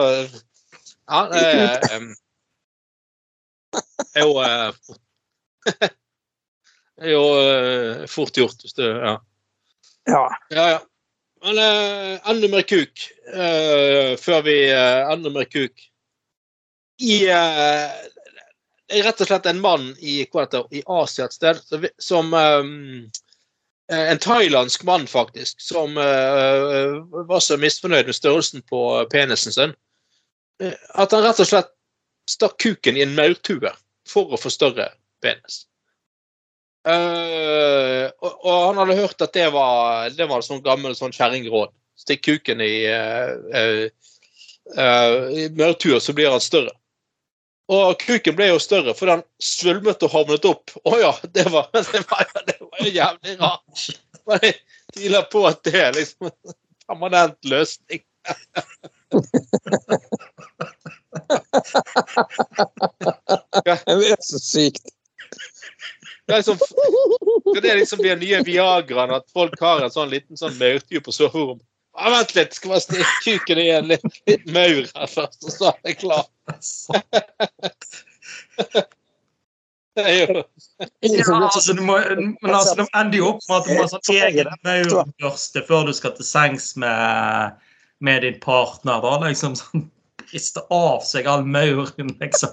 Ja, det er, (laughs) jo eh, er (laughs) jo eh, fort gjort hvis du Ja. Ja. ja, ja. Men uh, enda mer kuk uh, før vi uh, Enda mer kuk. I uh, rett og slett en mann i, heter, i Asia et sted som, eh, En thailandsk mann, faktisk, som var så misfornøyd med størrelsen på penisen sin at han rett og slett stakk kuken i en maurtue for å få større penis. Eh, og, og han hadde hørt at det var det var sånn gammel sånn kjerringråd. Stikk kuken i, uh, i mørtua så blir han større. Og kuken ble jo større for den svulmet og havnet opp. Å ja, det var, (laughs) det var, det var jo jævlig rart. Men jeg tviler på at det er liksom en permanent løsning. (laughs) Det er så sykt. Det er liksom, skal det liksom bli den nye Viagraen, at folk har en sånn liten sånn maurtue på soverommet? Ah, vent litt, skal bare stikke kuken i en litt, litt maur her først, og så er jeg klar. Det er jo Ja, altså, du må, men altså, de ender jo opp med at du må ha sånn egen maurbørste før du skal til sengs med, med din partner. da, liksom sånn Riste av seg all mauren, liksom.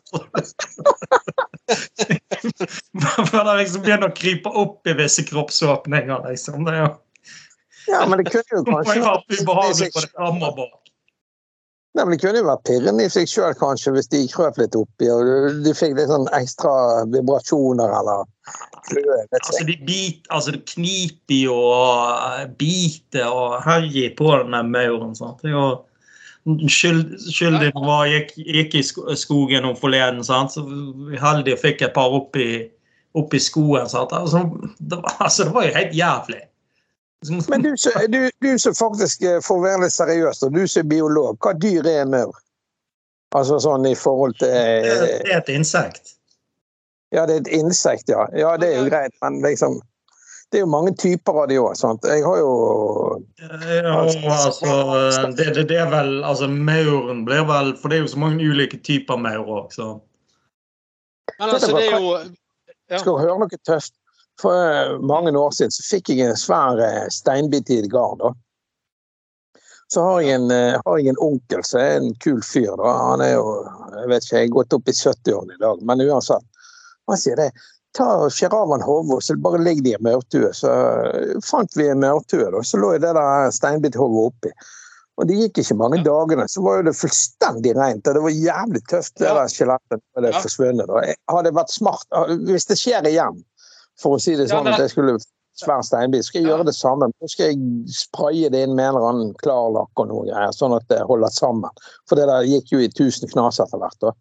Før det liksom begynner å krype opp i visse kroppsåpninger, liksom. Det er jo Ja, men det kunne jo kanskje ubehagelig det fram og bak. Nei, men Det kunne jo vært pirrende i seg sjøl, kanskje, hvis de krøp litt oppi og du, du fikk litt sånn ekstra vibrasjoner eller kløe. Altså, de bit, altså, det kniper jo og biter og herjer på den der mauren. sant? Det er jo skyld, skyldig når jeg gikk, gikk i skogen om forleden, sant? så vi heldige og fikk et par opp i, opp i skoen. Sant? Altså, det, var, altså, det var jo helt jævlig. Men du, du, du som faktisk for får være litt seriøs, og du som er biolog, hva dyr er en maur? Altså sånn i forhold til det, eh, det er et insekt. Ja, det er et insekt, ja. Ja, det er jo greit, men liksom det er jo mange typer av de òg. Jeg har jo Ja, altså, det, det, det er vel altså Mauren blir vel For det er jo så mange ulike typer maur òg, så Men altså, det er jo Ja. Skal du høre noe tøft? For eh, mange år siden så fikk jeg en svær eh, steinbit i et gard. Så har jeg, en, eh, har jeg en onkel som er en kul fyr. da. Han er jo jeg vet ikke, jeg er gått opp i 70-årene i dag, men uansett. Han sier det. Ta og Skjær av en hode, så bare ligg de i maurtue. Så eh, fant vi en maurtue, da. Så lå det der steinbithodet oppi. Og det gikk ikke mange dagene, så var jo det fullstendig rent. Og det var jævlig tøft, det Ja. der skjelettet. når Det Ja. forsvunnet. Hadde vært smart Hvis det skjer igjen, for å si det Ja, sånn, at jeg skulle svær steinbit, skal jeg gjøre det samme. Nå skal jeg spraye det inn med en eller annen klarlakk og noe greier, sånn at det holder sammen. For det der gikk jo i tusen knas etter hvert. da.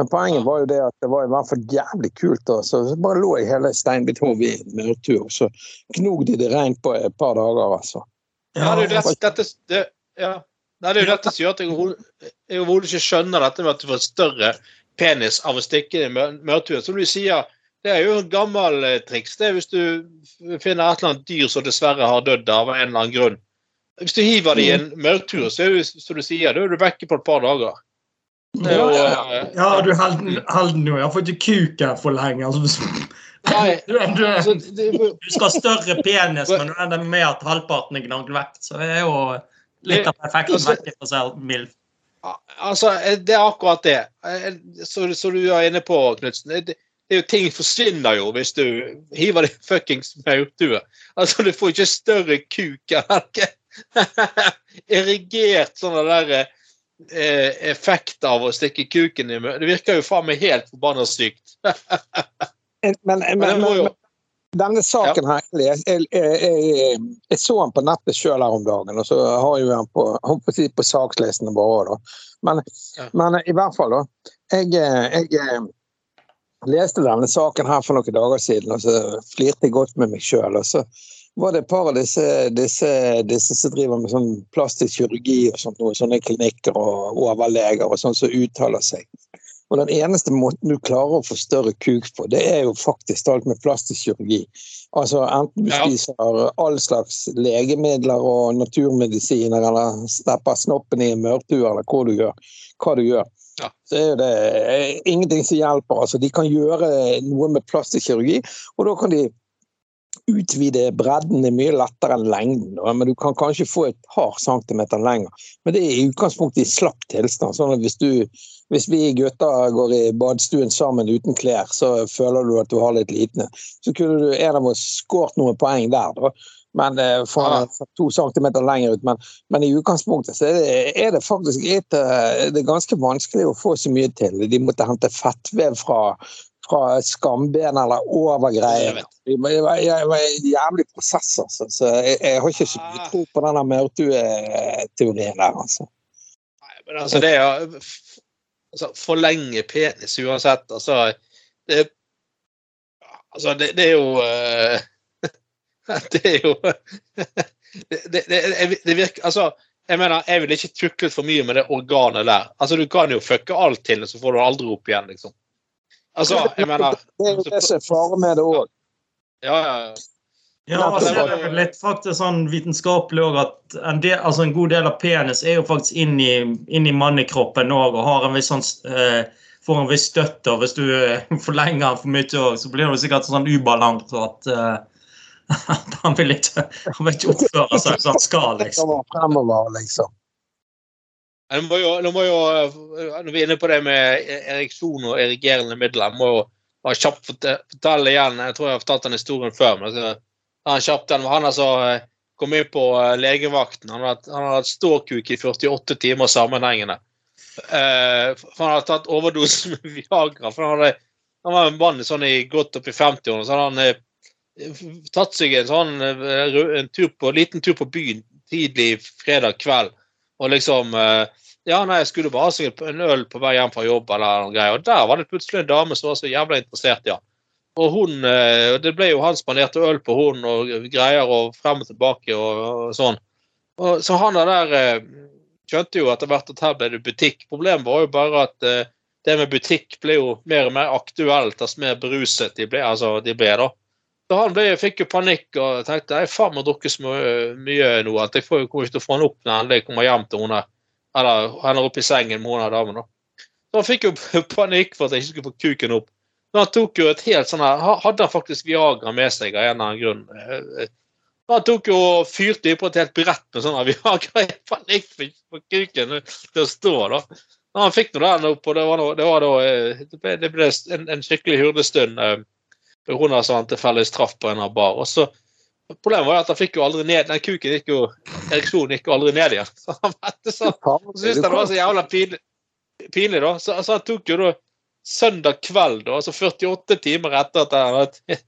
Men poenget var jo det at det var i hvert fall jævlig kult. da. Så så bare lå jeg hele steinbithovet i en maurtue, og så gnog de det rent på et par dager, altså. Ja, det er jo dette, dette det, ja. Nei, det er jo dette som gjør at jeg overhodet- ikke skjønner dette med at du får større penis av å stikke i mørturen. Som du sier, det er jo en gammel eh, triks. Det er hvis du finner et eller annet dyr som dessverre har dødd av en eller annen grunn. Hvis du hiver det i en maurtue, så er du, som du sier, da er du vekke på et par dager. Det er jo, ja, Ja, du holder den jo iallfall ikke kuken for lenge. Altså, (laughs) Nei, du, du, du skal ha større penis, men du ender med at halvparten er gnagd vekk. Så det er jo litt av effekten Altså- vekk for seg mildt. Altså, det er akkurat det. Eh, Så, så du er inne på, Knutsen. Det, er jo Ting forsvinner jo hvis du hiver det fuckings maurtue. Altså, du får ikke større kuk (laughs) erigert sånne der eh, effekt av å stikke kuken i. Det virker jo faen meg helt forbanna sykt. (laughs) Men, men, Men men, denne saken her, jeg, jeg, jeg, jeg, så den på nettet sjøl her om dagen, og så har jeg den på, på, på sakslisten bare. Da. Men, Ja. men i hvert fall, da. Jeg, jeg, jeg leste denne saken her for noen dager siden, og så flirte jeg godt med meg sjøl. Og så var det et par av disse, disse, disse som driver med sånn plastisk kirurgi og sånt, noe, sånne klinikker og overleger og sånn som uttaler seg. Og den eneste måten du klarer å få større kuk på, det er jo faktisk alt med plastisk kirurgi. Altså enten du spiser all slags legemidler og naturmedisiner, eller stepper snoppen i en maurtue, eller hva du gjør. Hva du gjør. Ja. Så er det eh, ingenting som hjelper. Altså, de kan gjøre noe med plastisk kirurgi, og da kan de utvide bredden er mye lettere enn lengden. Men du kan kanskje få et par centimeter lenger. Men det er i utgangspunktet i slapp tilstand. sånn at hvis, du, hvis vi gutter går i badstuen sammen uten klær, så føler du at du har litt liten. Så kunne du en av oss skåret noen poeng der, da. Men fra, fra to centimeter lenger ut. Men, men i utgangspunktet så er det, er det faktisk et, eh, det er ganske vanskelig å få så mye til. De måtte hente fettvev fra fra skamben eller over Jeg greiene. vet. Det var, en jævlig prosess, altså. Så jeg, jeg har ikke så mye Ah. tro på denne maurtue-teorien der, altså. Nei, men altså, det er altså, Forlenge penis uansett. Altså, det, altså, det, det er jo eh, (laughs) Det er jo (laughs) det, det, det, det virker Altså, jeg mener, jeg vil ikke tuklet for mye med det organet der. Altså, Du kan jo fucke alt til, så får du aldri opp igjen, liksom. Altså, jeg mener Det er jo det som er faren med det òg. Ja, ja, ja. Ja, og så er det litt faktisk sånn vitenskapelig òg at en, del, altså en god del av penis er jo faktisk inn i mannekroppen òg og har en viss sånn eh, får en viss støtte. og Hvis du eh, (laughs) forlenger den for mye òg, så blir det sikkert sånn ubalanse at eh, at (laughs) han vil ikke, han vil ikke oppføre seg som han skal, liksom. Fremover, liksom. Nå må jo, nå må jo, når vi er inne på det med ereksjon og erigerende midler, jeg må jo bare kjapt fortelle igjen. Jeg tror jeg har fortalt den historien før. men så, Han kjapt den. Han altså eh, kom inn på eh, legevakten. Han har hatt- han har hatt ståkuk i 48 timer sammenhengende. Uh, for han hadde tatt overdose med Viagra. for Han, hadde, han var en mann sånn i godt opp i 50-årene. så hadde han eh, tatt seg en sånn eh, en tur på, liten tur på byen tidlig fredag kveld. Og liksom eh, Ja, nei, jeg skulle bare ha seg en øl på vei hjem fra jobb, eller noe greier. Og der var det plutselig en dame som var så jævla interessert han. Og hun eh, Det ble jo han spanderte øl på hun og greier og frem og tilbake og, og sånn. Og, så han der skjønte jo etter hvert at her ble det butikk. Problemet var jo bare at det med butikk ble jo mer og mer aktuelt dess mer beruset de ble. altså de ble da. Så han ble, fikk jo panikk og tenkte jeg faen meg drukket så mye, nå at jeg får kommer ikke til å få han opp når jeg kommer hjem til henne. Eller han er oppe i sengen med hun damen. da. Så han fikk jo (laughs) panikk for at jeg ikke skulle få kuken opp. Så han tok jo et helt sånn her, Hadde han faktisk Viagra med seg av en eller annen grunn? Eh, Han tok jo og fyrte på et helt brett med sånn Viagra (laughs) i panikk for ikke å få kuken til å stå. da. Men han fikk nå den opp, og det var, noe, det eh, Det det ble en, en skikkelig hurdestund. Har sånn tilfeldig straff på en bar. Og så Problemet var jo at han fikk jo aldri ned Den kuken gikk jo Ereksjonen gikk jo aldri ned igjen. (laughs) Så han vet. Så syntes han det var så jævla pinlig, pinlig da. Så, så han tok jo da søndag kveld, da, altså 48 timer etter at han hadde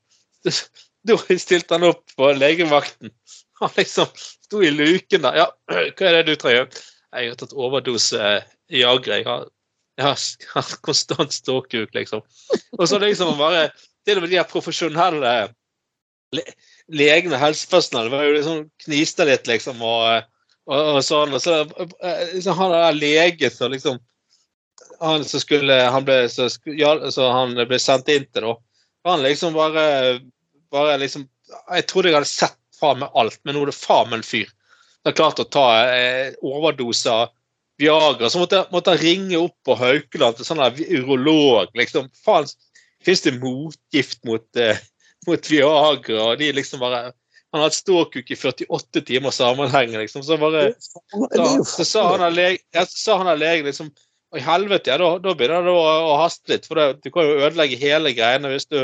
(laughs) Da stilte han opp på legevakten. Han liksom sto i luken der. Ja, (clears throat) hva er det du trenger? Jeg har tatt overdose eh, Jeg har, jeg har, (laughs) jeg har konstant ståkuk, liksom. Og så liksom bare Til er med de profesjonelle le, legene helsepersonellet var jo liksom kniste litt, liksom, og, og, og sånn. Og så eh, liksom, han der legen som liksom han som skulle han ble, så, ja, så han ble sendt inn til, da. Han liksom bare, bare liksom Jeg trodde jeg hadde sett faen meg alt, men nå er det faen meg en fyr som har klart å ta eh, overdose Viagra. Så måtte, måtte han ringe opp på Haukeland til sånn urolog. liksom, faen, Fins det motgift mot, eh, mot Viagra? De liksom bare Han har hatt ståkuk i 48 timer sammenhengende, liksom. Så bare er så, sa han av legen, ja, legen liksom «Å, I helvete, ja, da, da begynner det å, å haste litt. For det, du kan jo ødelegge hele greiene hvis du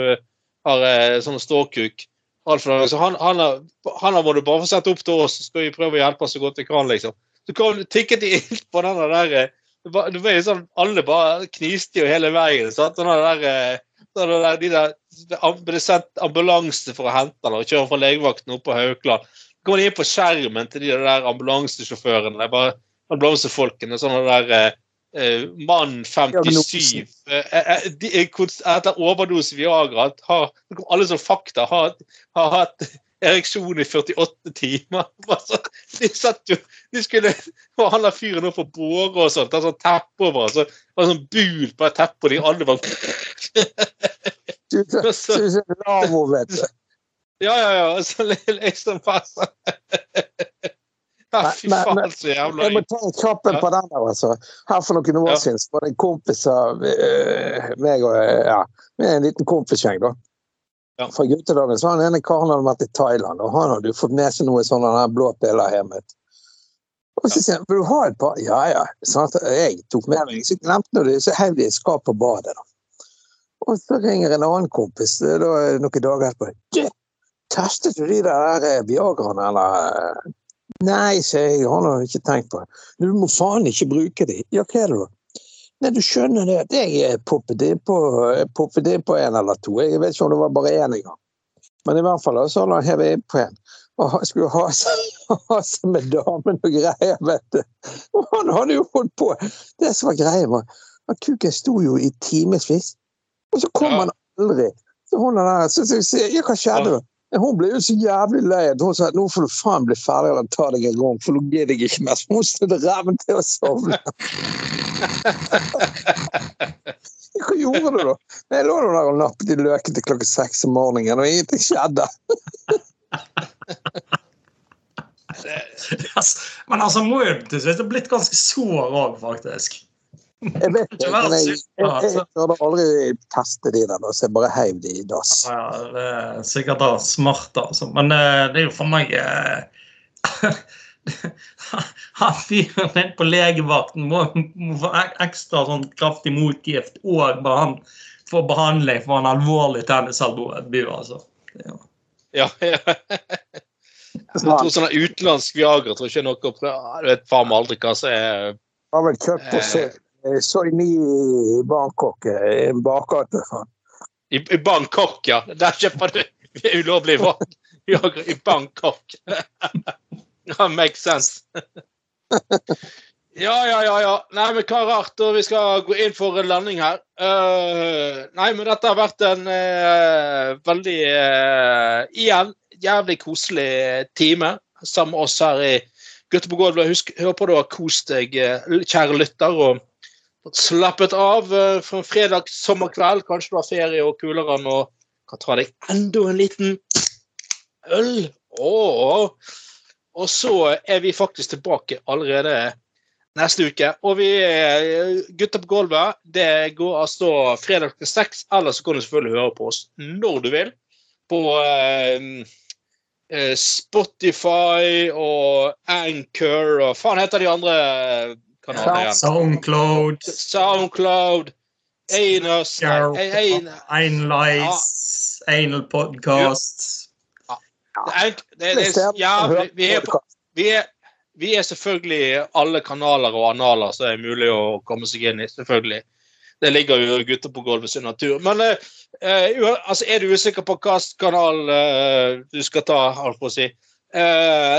har eh, sånn ståkuk. Alt for. Så han, han, har, han har må du bare få sette opp til oss, så skal vi prøve å hjelpe oss så godt vi kan, liksom. Så kom, tikket de inn på den der eh, det var, det var jo sånn, Alle bare kniste jo hele veien. sant? Den der, eh, så det der, de der, det sendt ambulanse for å hente han og kjøre fra legevakten opp på Haukeland. Så kommer de inn på skjermen til de der ambulansesjåførene. det er bare Ambulansefolkene. sånn der eh, eh, Mann 57 eh, eh, de, er Etter overdose Viagra har alle som fakta har, har hatt ereksjon i 48 timer. (laughs) Altså, de satt jo de skulle, og Han der fyren opp på båre og sånt, har sånn teppe over. Altså, det var sånn bul på et teppe, og de alle var (laughs) Lavo, vet du. Ja, ja, ja. Så liksom bare sånn (laughs) fy faen, så jævla Jeg må ta en kjapp på den der, altså. Her for noen år Ja. siden var det en kompis av øh, meg og ja, med en liten kompisgjeng, da. Ja. Fra guttedagen så han ene karen hadde vært i Thailand, og han hadde fått med seg noe sånn her blå piller hjem. Og så sier han vil du ha et par? Ja ja. Sånn at jeg tok med meg, så glemte jeg det, så heiv de et skap på badet. da. Og så ringer en annen kompis eh, da, noen dager etterpå. Du, testet du de der eh, Viagraene, eller? Nei, sier jeg, han har ikke tenkt på det. Du må faen ikke bruke de. Ja, hva er det da? Nei, du skjønner det at jeg poppet inn på, poppet inn på en eller to. Jeg vet ikke om det var bare én engang. Men i hvert fall så hadde han hevet inn på en. Og han skulle (laughs) ha seg, med damen og greier, vet du. Og han hadde jo holdt på. Det som var greia, var at kuken sto jo i timevis. Og så kom Ja. han aldri. Så hun der, så, så, så, jeg, hva skjedde da? Hun ble jo så jævlig lei at hun sa at nå får du faen bli ferdig eller ta deg en gang, for nå gidder jeg ikke mer. Hun snudde ræven til å sovne. Hva gjorde du da? Jeg lå der og nappet i løken til klokka seks om morgenen, og ingenting skjedde. (laughs) Men altså, må slutt ha blitt ganske sår òg, faktisk. Jeg vet ikke, men jeg, jeg, jeg, jeg hadde aldri testet de der, så jeg bare heiv de i dass. Ja, det er sikkert da smart, altså. Men eh, det er jo for meg eh, (laughs) Han fyren inne på legevakten må, må få ekstra sånn kraftig motgift og behan, få behandling for en alvorlig tennisalbue, altså. Er Ja, ja. Jeg (laughs) tror sånn utenlandsk Viagra tror ikke er noe å prøve. Du vet faen meg aldri hva som er Jeg har vel kjøpt Soy- Soyni i Bangkok, eh, en bakgate. I, I Bangkok, ja. Der kjøper du ulovlig vann. i Bangkok. (laughs) Ja, makes sense. (laughs) Ja, ja, ja. ja. Nei, men hva rart. Og vi skal gå inn for en landing her. Uh, nei, men dette har vært en uh, veldig uh, Igjen jævlig koselig time sammen med oss her i Gutter på gulvet. Håper du har kost deg, eh, kjære lytter, og slappet av eh, for en fredags sommerkveld. Kanskje du har ferie og kulere nå. Kan ta deg enda en liten øl. Åh. Og så er vi faktisk tilbake allerede neste uke. Og vi er Gutter på gulvet. Det går altså fredag til seks. Eller så kan du selvfølgelig høre på oss når du vil. På eh, eh, Spotify og Anchor og faen heter de andre kanalene igjen? Soundcloud, Soundcloud. Anus Einlice, Anal Podcast. det, det, det, ja, vi, er på vi er, vi er selvfølgelig alle kanaler og analer som er mulig å komme seg inn i. selvfølgelig. Det ligger jo gutter på gulvet sin natur. Men uh, uh, altså, er du usikker på hvilken kanal uh, du skal ta, holdt på å si,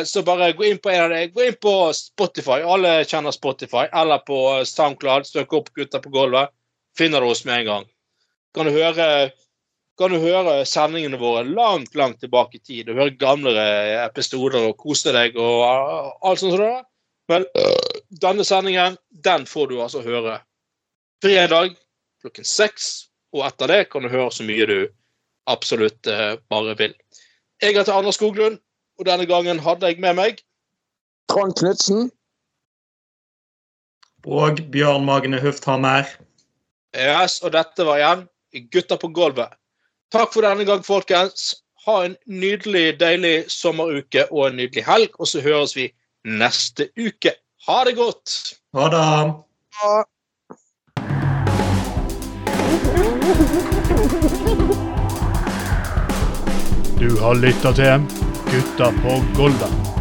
så bare gå inn på en av dem. Gå inn på Spotify. Alle kjenner Spotify. Eller på SoundCloud. Søk opp Gutter på gulvet. Finner du oss med en gang. Kan du høre kan du høre sendingene våre langt langt tilbake i tid og høre gamlere episoder og kose deg og alt sånt. det. Men denne sendingen den får du altså høre fredag klokken seks. Og etter det kan du høre så mye du absolutt uh, bare vil. Jeg heter Anders Skoglund, og denne gangen hadde jeg med meg Trond Knutsen. Og Bjørn Magne Hufthammer. Yes, og dette var igjen Gutter på gulvet. Takk for denne gang, folkens. Ha en nydelig, deilig sommeruke og en nydelig helg. Og så høres vi neste uke. Ha det godt! Ha det. Du har lytta til Gutta på Golda.